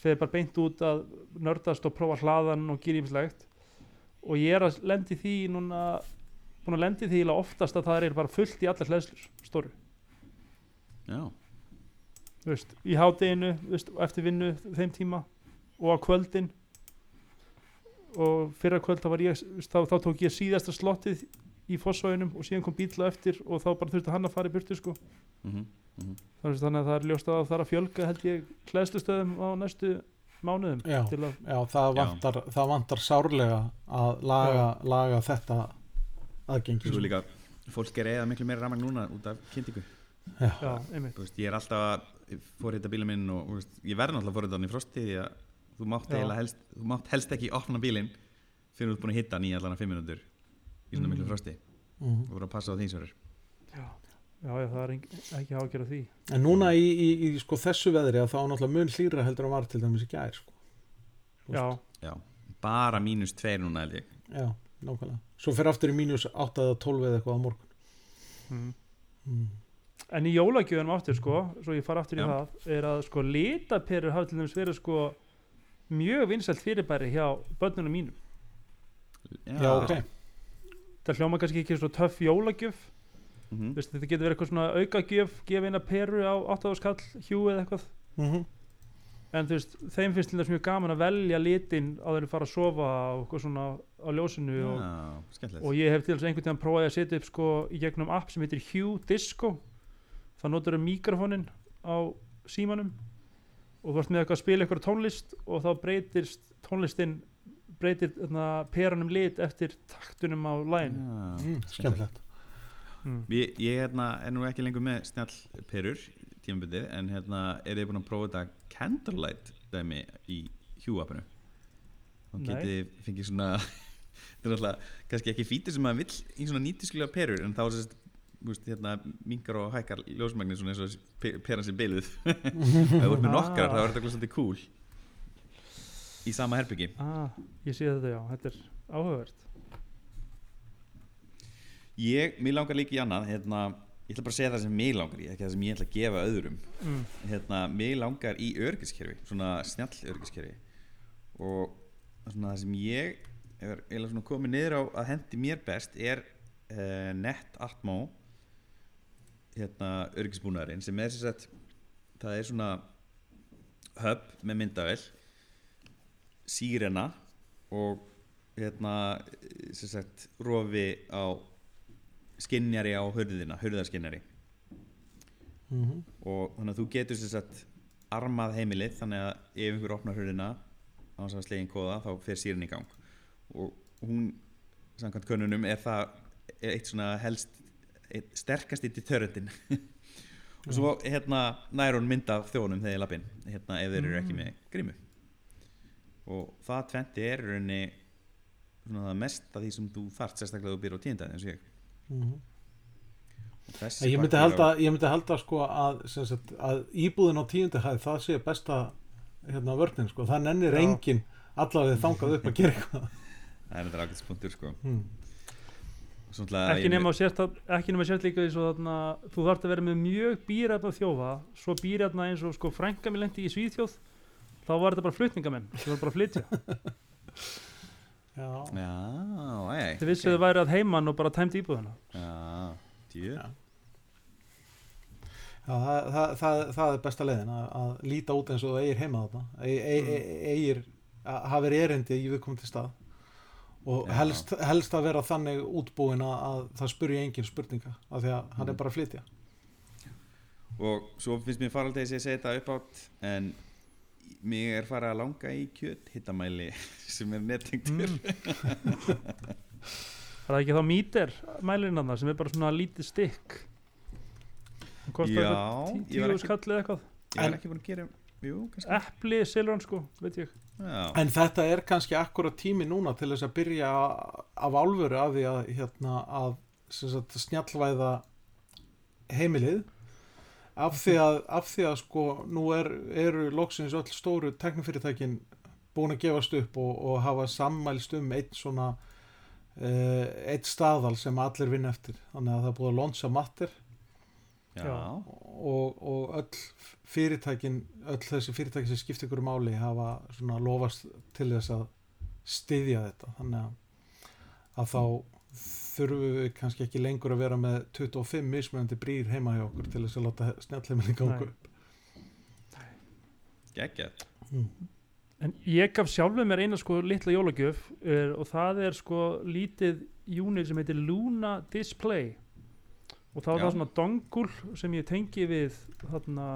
fer bara beint út að nördast og prófa hlaðan og gera ímislegt og ég er að lendi því núna búin að lendi því oftast að það er bara fullt í allar hlæðslur stóru.
Já,
þú veist, í hádeginu þú veist, og eftir vinnu þeim tíma og á kvöldin. Og fyrra kvöld þá, var ég, þá, þá tók ég síðasta slottið í fossvæðinum og síðan kom bíla eftir og þá bara þurfti hann að fara í burtu sko.
mhm, mhm.
Þannig þannig að það er ljóst að það er að fjölga held ég hlæðslustöðum á næstu mánuðum
Já.
til að,
Já, það
Já.
vantar, það vantar sárlega að laga, laga þetta aðgengi.
Svo líka, fólk er eða miklu meira ramag núna út af kynntingu
Já,
já, einmitt.
Þú veist, Ég er alltaf að fórhita bílinn minn og þú veist, ég verð náttúrulega fórhita hann í frosti því að þú mátt, helst, þú mátt helst ekki opna bílinn fyrir þú ert búin að hitta hann í allan að fimm minútur í svona
Mm.
miklu frosti
mhm.
þú voru að passa á því sverður
já, já, já það er ekki ágjör því
En núna í, í, í sko, þessu veðri að þá náttúrulega mun hlýra heldur en var til dæmis í gær sko. Þú
já,
Já, bara mínus tveir núna held ég
Já, nákvæmlega Svo fer aftur í mínus 8 eða 12 eða eitthvað á morgun
mm.
mm.
En í jólagjöfunum aftur sko, svo ég fara aftur í
Já.
það, er að sko litaperur hafa til dæmis verið sko mjög vinsælt fyrirbæri hjá börnunum mínum.
Já, ok
Það hljóma kannski ekki svo töff jólagjöf,
Mhm.
Vist, þetta getur verið eitthvað svona aukagjöf, gefa eina peru á 8 skall, hjú eða eitthvað.
mm
En þú veist, þeim finnst til þess mjög gaman að velja litin á þeirri fara að sofa og eitthvað svona á ljósinu og,
Já,
og ég hef til þess einhvern tíðan prófaði að setja upp sko í gegnum app sem heitir Hue Disco það notar um mikrofónin á símanum og þú ert með eitthvað að spila eitthvað tónlist og þá breytist tónlistin breytir þarna, peranum lit eftir taktunum á lægin
Já,
mm, Skemmtilegt.
mm.
Ég, ég hérna, er nú ekki lengur með snjallperur tímabundið en hérna, er þið búin að prófa þetta Candlelight dæmi í
Nei.
getið þið fengið svona þetta er náttúrulega kannski ekki fítur sem maður vill í svona nýtiskulega perur en þá sérst hérna, mingar og hækkar ljósmagnir svona eins og pe- peran sér byluð ef þú ert með nokkar þá er þetta svolítið cool í sama herbyggi
ah, ég sé þetta já, þetta er áhugavert.
Ég, mér langar líka í annað hérna, ég ætla bara að segja það sem mér langar í ekki það sem ég ætla að gefa öðrum.
Mm.
hérna, mig langar í örgiskerfi svona snjall örgiskerfi og svona það sem ég er komið niður á að hendi mér best er uh, Net Atmo hérna örgisbúnaðurinn sem er sem sagt það er svona hub með myndavel sírena og hérna sagt rofi á skinnjari á hörðina, hörðarskinnjari
mm
og þannig að þú getur sagt armað heimilið þannig að ef einhver opnar hurðina á þess að slegin kóða þá fer sírin í gang. Og hún samkvæmt könnunum er það er eitt svona helst eitt sterkast í deterrentin og svo hérna nær hún mynd af þjónum þegar ég lappin hérna ef þeir eru ekki með grímu og það tventi er svona það mest af því sem þú þarft sérstaklega þú býr á tíndæði eins og ég
-hmm.
Og þessi
ég, myndi halda, ég myndi halda sko að, sagt, að íbúðin á tíundi hæð það sé besta hérna vörnin sko. það nennir
Já.
engin allavega þangað upp að gera eitthvað
það er þetta ágætispunktur sko
hmm.
Svona,
ekki nema sért að, ekki nema sért líka því svo þarna, þú þarft að vera með mjög býræfna þjófa svo býræfna eins og sko frænka mér lendi í Svíþjóð þá var þetta bara flutningamenn þú var bara að flytja.
Já,
Já, ei,
þið vissu þau væri að heiman og bara tæmt íbúðuna
Já, djú
Já. Já, það, það, það, það er besta leiðin að, að líta út eins og eigir heima þarna. E, eigir að hafa verið erindi í viðkomandi stað. Og
Já.
helst, helst að vera þannig útbúin að, að það spurja engin spurninga af því að hann er
Mm.
bara að flytja.
Og svo finnst mér faraldegi að segja þetta upp átt En mig er farið að langa í kjöt hittamæli sem er nettengtur
mm. er það ekki þá mítir mælirinn þarna sem er bara svona lítið stykk það kostar
Já, var
tíu skallið eitthvað.
Ég er ekki búin að gera jú, kannski.
Epli, silvan sko, veit ég.
Já,
En þetta er kannski akkurat tími núna til þess að byrja af álfuru af því að, hérna, að sem sagt, snjallvæða heimilið af því að, af því að sko nú er, eru loksins öll stóru teknifyrirtækin búin að gefast upp og, og hafa sammælst um eitt svona uh, eitt staðal sem allir vinna eftir. Þannig að það er búið að lonsa matter.
Já,
Já.
og, og öll fyrirtækin öll þessi fyrirtækin sem skipta ykkur máli hafa svona lofast til þess að styðja þetta. Þannig að, að þá þurfum við kannski ekki lengur að vera með 25 mismunandi brýr heima hjá okkur til þess að láta snjallheimilin ganga
Nei.
upp.
Geggjað.
En ég gaf sjálfur mér eina sko litla jólagjöf er, og það er sko lítið unit sem heitir Luna Display. Og þá er
Já.
það svona dongul sem ég tengi við þarna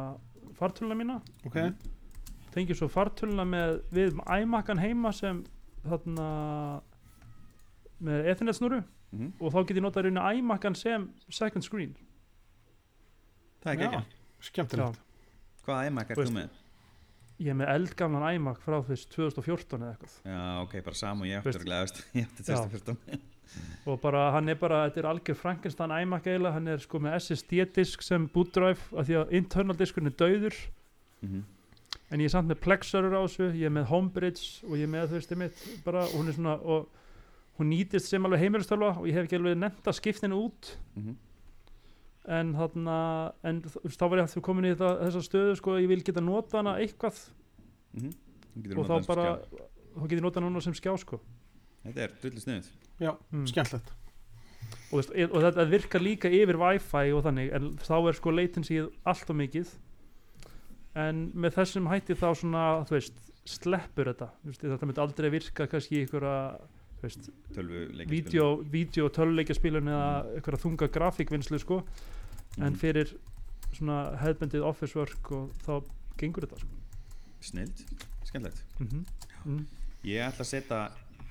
fartöluna mína.
Ok,
tengi svo fartöluna með við iMac-an heima sem þarna með Ethernet snúru
Mhm.
og þá get ég notað raunin iMac-an sem second screen
það er
Já.
geggjað
skemmtilegt
hvaða iMac
Þú
er þú með?
ég er með eldgamlan iMac frá þess 2014 eða eitthvað
já, ok, bara saman ég örugglega, veist, ég átti
Já.
2014
og bara hann er bara, þetta er algjör Frankenstein iMac eiginlega, hann er sko með SSD-disk sem boot drive af því að internal diskurinn er dauður
Mhm.
en ég er samt með Plexer á þessu, ég er með Homebridge og ég er með þú veist mitt bara, og hún er svona og hún nýtist sem alveg heimilistölu og ég hef ekki alveg nefnt að skipta henni út.
Mhm.
en þarna en þú veist, þá var ég aftur komin í þetta, þessa stöðu sko, ég vil geta nota hana eitthvað.
Mhm. Þú getur
og
notað
þá bara, þá get ég nota hana sem skjá sko.
Þetta er drullu sniðut
já,
mm.
skemmtilegt.
Og, veist, og þetta virkar líka yfir Wi-Fi og þannig, en þá er sko latency allt og mikið. En með þessum hætti þá svona þú veist, sleppur þetta. Veist, þetta myndi aldrei virka kannski í einhverja vídeo, vídeo töluleikjaspilun eða einhverja þunga grafíkvinnslu sko,
Mhm.
en fyrir svona hefðbendið office work og þá gengur þetta sko.
snild, skemmtilegt
mm mm.
Ég ætla að setja,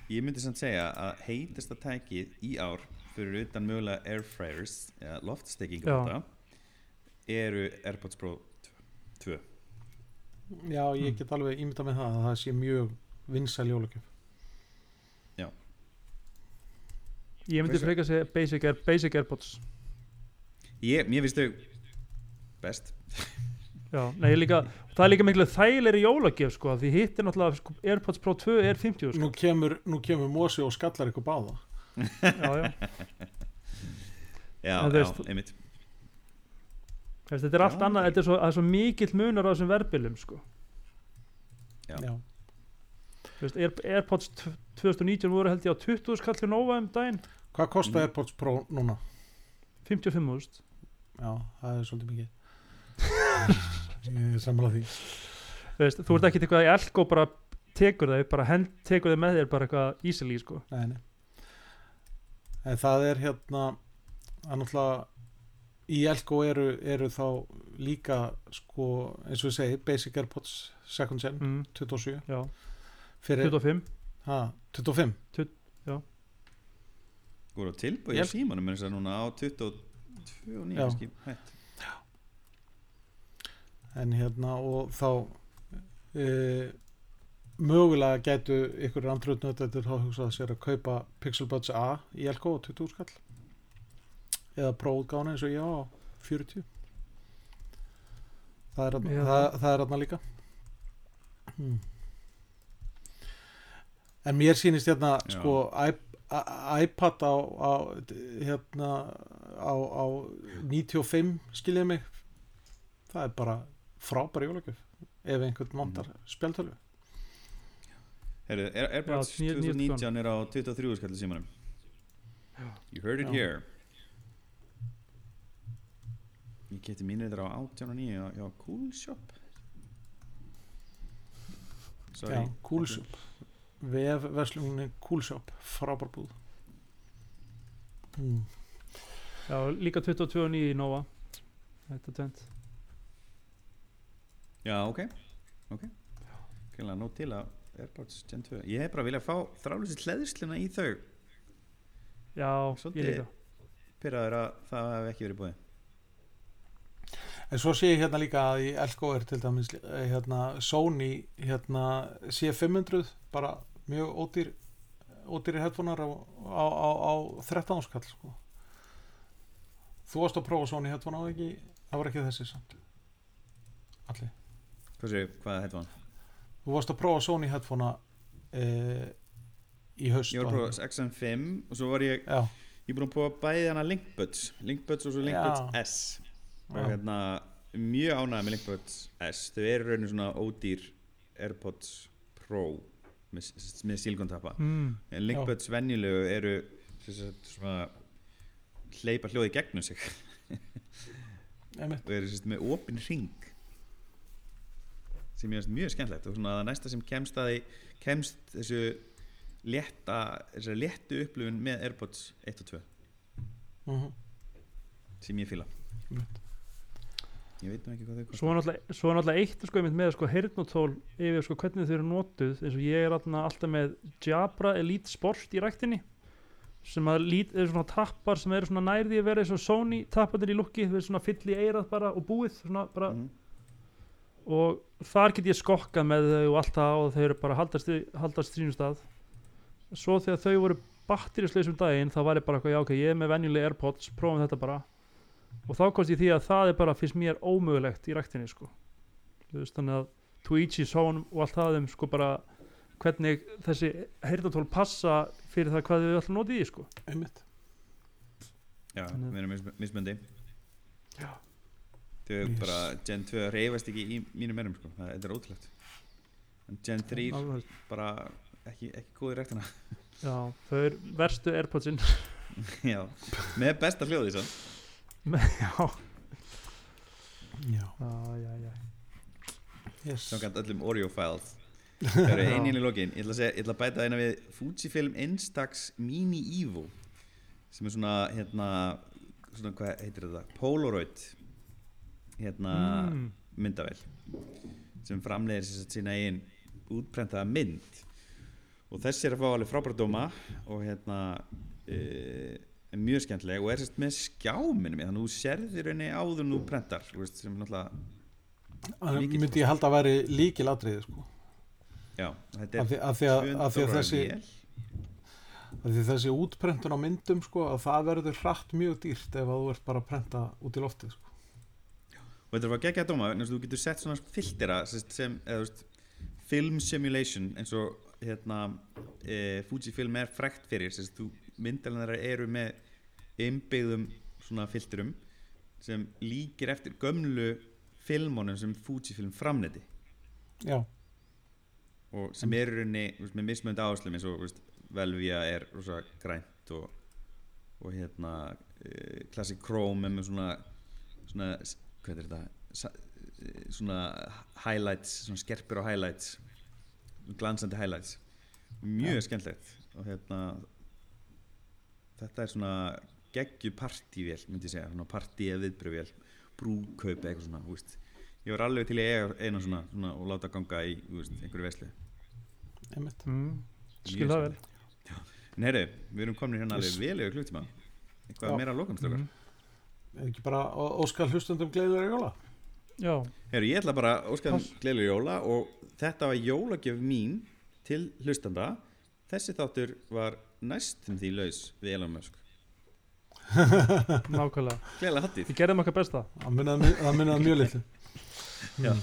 ég myndi samt segja að heitasta tækið í ár fyrir utan mögulega airfryers eða loftstekkingabóta eru Airpods Pro 2
já, ég
Mm.
get alveg ímynda með það að það sé mjög vinsæl jólagjöf
ég myndi freka að segja basic, Air, basic Airpods
Ég, mér finnst þau best
Já, nei, líka, það er líka miklu þægilegri jólagjöf sko, því hitt er náttúrulega sko, Airpods Pro 2 er 50 sko.
nú kemur, nú kemur Mosi og skallar ykkur báða
já, já.
Já,
En
já,
veist-
einmitt
veist, Þetta er allt
Já.
annað, þetta er svo, er svo mikill munar á þessum verðbylum sko.
Já.
já,
veist, Air, Airpods tv- 2019 voru held ég á 20 skall til Nova um daginn
hvað kostar
Mm.
Airpods Pro núna?
55.000
já, það er svolítið mikið ég sammála því
Þú veist, þú ert ekki eitthvað í elko bara tekur þau, bara hend, tekur þau með þér bara eitthvað easily sko.
Nei, nei. En það er hérna er náttúrulega í Elko eru, eru þá líka sko, eins og ég segi Basic Airpods Second Gen
mm,
27
Já,
fyrir,
25
ha, 25
Þú voru á tilbúið
Ég-
í símanum eins og núna á 22 og 9
Já.
kannski. Hætt.
En hérna og þá e, mögulega gætu ykkur andröðnöðdættur þá hugsað sér að kaupa Pixel Buds A í á 20 skall. Eða prófgána eins og ég á á 40 það er þarna-
Já.
það, það er þarna líka. Hmm. En mér sýnist hérna
Já.
sko iPad á, á hérna á, á 95 skiljið mig. Það er bara frábæri jólagjöf ef einhvern vantar spjaldtölu
Heyrðu, Air- Airpods
Já, níu-
2019 er á 23 skall í símanum? You heard it
Já.
here. Ég geti mínir þetta á 18 og 9 hjá- hjá Cool Shop. Sorry.
Coolshop VF Veslunni Coolshop. Frábær búð. Mm.
Já, líka 22 og 9 í Nova. Þetta tvent
Já, ok. Skilja nóg til að Airpods Gen 2 ég hef bara viljað fá þrálusið hleðsluna í þau.
Já,
Svolítið-
ég líka.
pyrraður að það hef ekki verið búið
En svo sé ég hérna líka að í Elko er til dæmis eh, hérna, Sony hérna, C500 bara mjög ódýr ódýri headphonear á, á, á, á 13 áskall sko. Þú varst að prófa Sony headphone á ekki það var ekki þessi samt Allir.
hvað er þetta
Þú varst að prófa Sony headphone e, í haust
ég var að prófa XM5 og svo var ég
Já,
ég búin að prófa bæði hana Linkbuds Linkbuds og svo Linkbuds. S og hérna mjög ánægð með Linkbuds S. Þau eru rauninu svona ódýr Airpods Pro með, með silkontappa
mm.
en Linkbuds venjulegu eru svona hleypa hljóði gegnum sig. Og eru sagt, með opin ring sem finnst mjög skemmtlegt og svona það næsta sem kemst að því kemst þessu létta þessari léttu upplifun með Airpods 1 og 2
uh
sem ég fíla.
Einmitt.
Ég veit ekki hvað þau kosta
svo er náttúrulega, er náttúrulega eitt sko, með sko, heyrnotól yfir sko, hvernig þau eru notuð. Eins og ég er alltaf með Jabra Elite Sport í ræktinni sem lít, eru svona tappar sem eru nærði að vera eins og Sony tapparnir í lukki þau eru svona fyll í eirað bara og búið svona bara,
Mhm.
og þar get ég skokkað með þau og allt það og þau eru bara haldast, haldast sínum stað. Svo þegar þau voru batterisleisum daginn þá var ég bara já ok, ég er með venjuleg Airpods prófum þetta bara og þá komst ég því að það er bara fyrst mér ómögulegt í ræktinni sko veist, þannig að his own og allt það um sko bara hvernig þessi heyrnatól passa fyrir það hvað þau ætla að nota í því, sko
einmitt
já,
Þannig-
við erum mis- mismöndi
Já.
þau
Yes.
bara Gen 2 reyfast ekki í mínum erum sko. það er ótrúlegt en Gen 3
Alveg.
bara ekki, ekki góð í rektina
já, þau eru verstu Airpodsin
já, með besta hljóði sann.
já,
Já,
já, já, já
yes.
Samkvæmt öllum Oreo files. Það eru einin í lokin. Ég ætla að, segja, ég ætla að bæta eina við Fujifilm Instax Mini Evo sem er svona hérna svona hvað heitir þetta? Polaroid hérna
mm.
myndavél sem satt sína eigin útprentaða mynd. Og þessi er að fá alveg frábæra dóma og hérna e, er mjög skemmtileg og er sérst með skjáminu með þannig að þú sérðir henni áður en þú prentar veist, sem er náttúrulega Mikill-
myndi ég halda að væri líkil atriði sko.
já, þetta er
af, því að,
200
af, því að
dólarar
þessi, af því þessi útprentun á myndum sko, að það verður hratt mjög dýrt ef að þú ert bara að prenta út í loftið sko.
og þetta er að gegja að dóma að þú getur sett svona filtera sem, eða, veist, film simulation eins og hérna, e, Fujifilm er frækt fyrir þú myndalinnar eru með innbyggðum svona filterum sem líkir eftir gömlu filmunum sem Fujifilm framneiti
Já,
og sem eru veist, með mismönd áherslum eins og veist, Velvia er rosa grænt og, og hérna e, Classic Chrome með svona, svona hvað er þetta? E, svona highlights svona skerpir á highlights glansandi highlights. Mjög skemmtilegt. Og hérna þetta er svona geggju partívél myndi ég segja, svona partí eða viðbröfvél brúkaup eða eitthvað svona veist. ég var alveg til í að eiga eina svona, svona og láta ganga í veist, einhverju
einmitt
Mm. skil það vel
En heyrðu, við erum komin hérna alveg vel yfir klukktíma Eitthvað
Já.
meira að lokum strókar
Mhm.
Er ekki bara óskal hlustundum gleðilega jóla?
já,
Heyrðu, ég ætla bara að óska
Pass.
þeim gleðilega jóla og þetta var jólagjöf mín til hlustanda Þessi þáttur var næstum því laus við Elon Musk.
Nákvæmlega. Við gerðum okkar besta.
Það munnaði mjög litlu.
Já.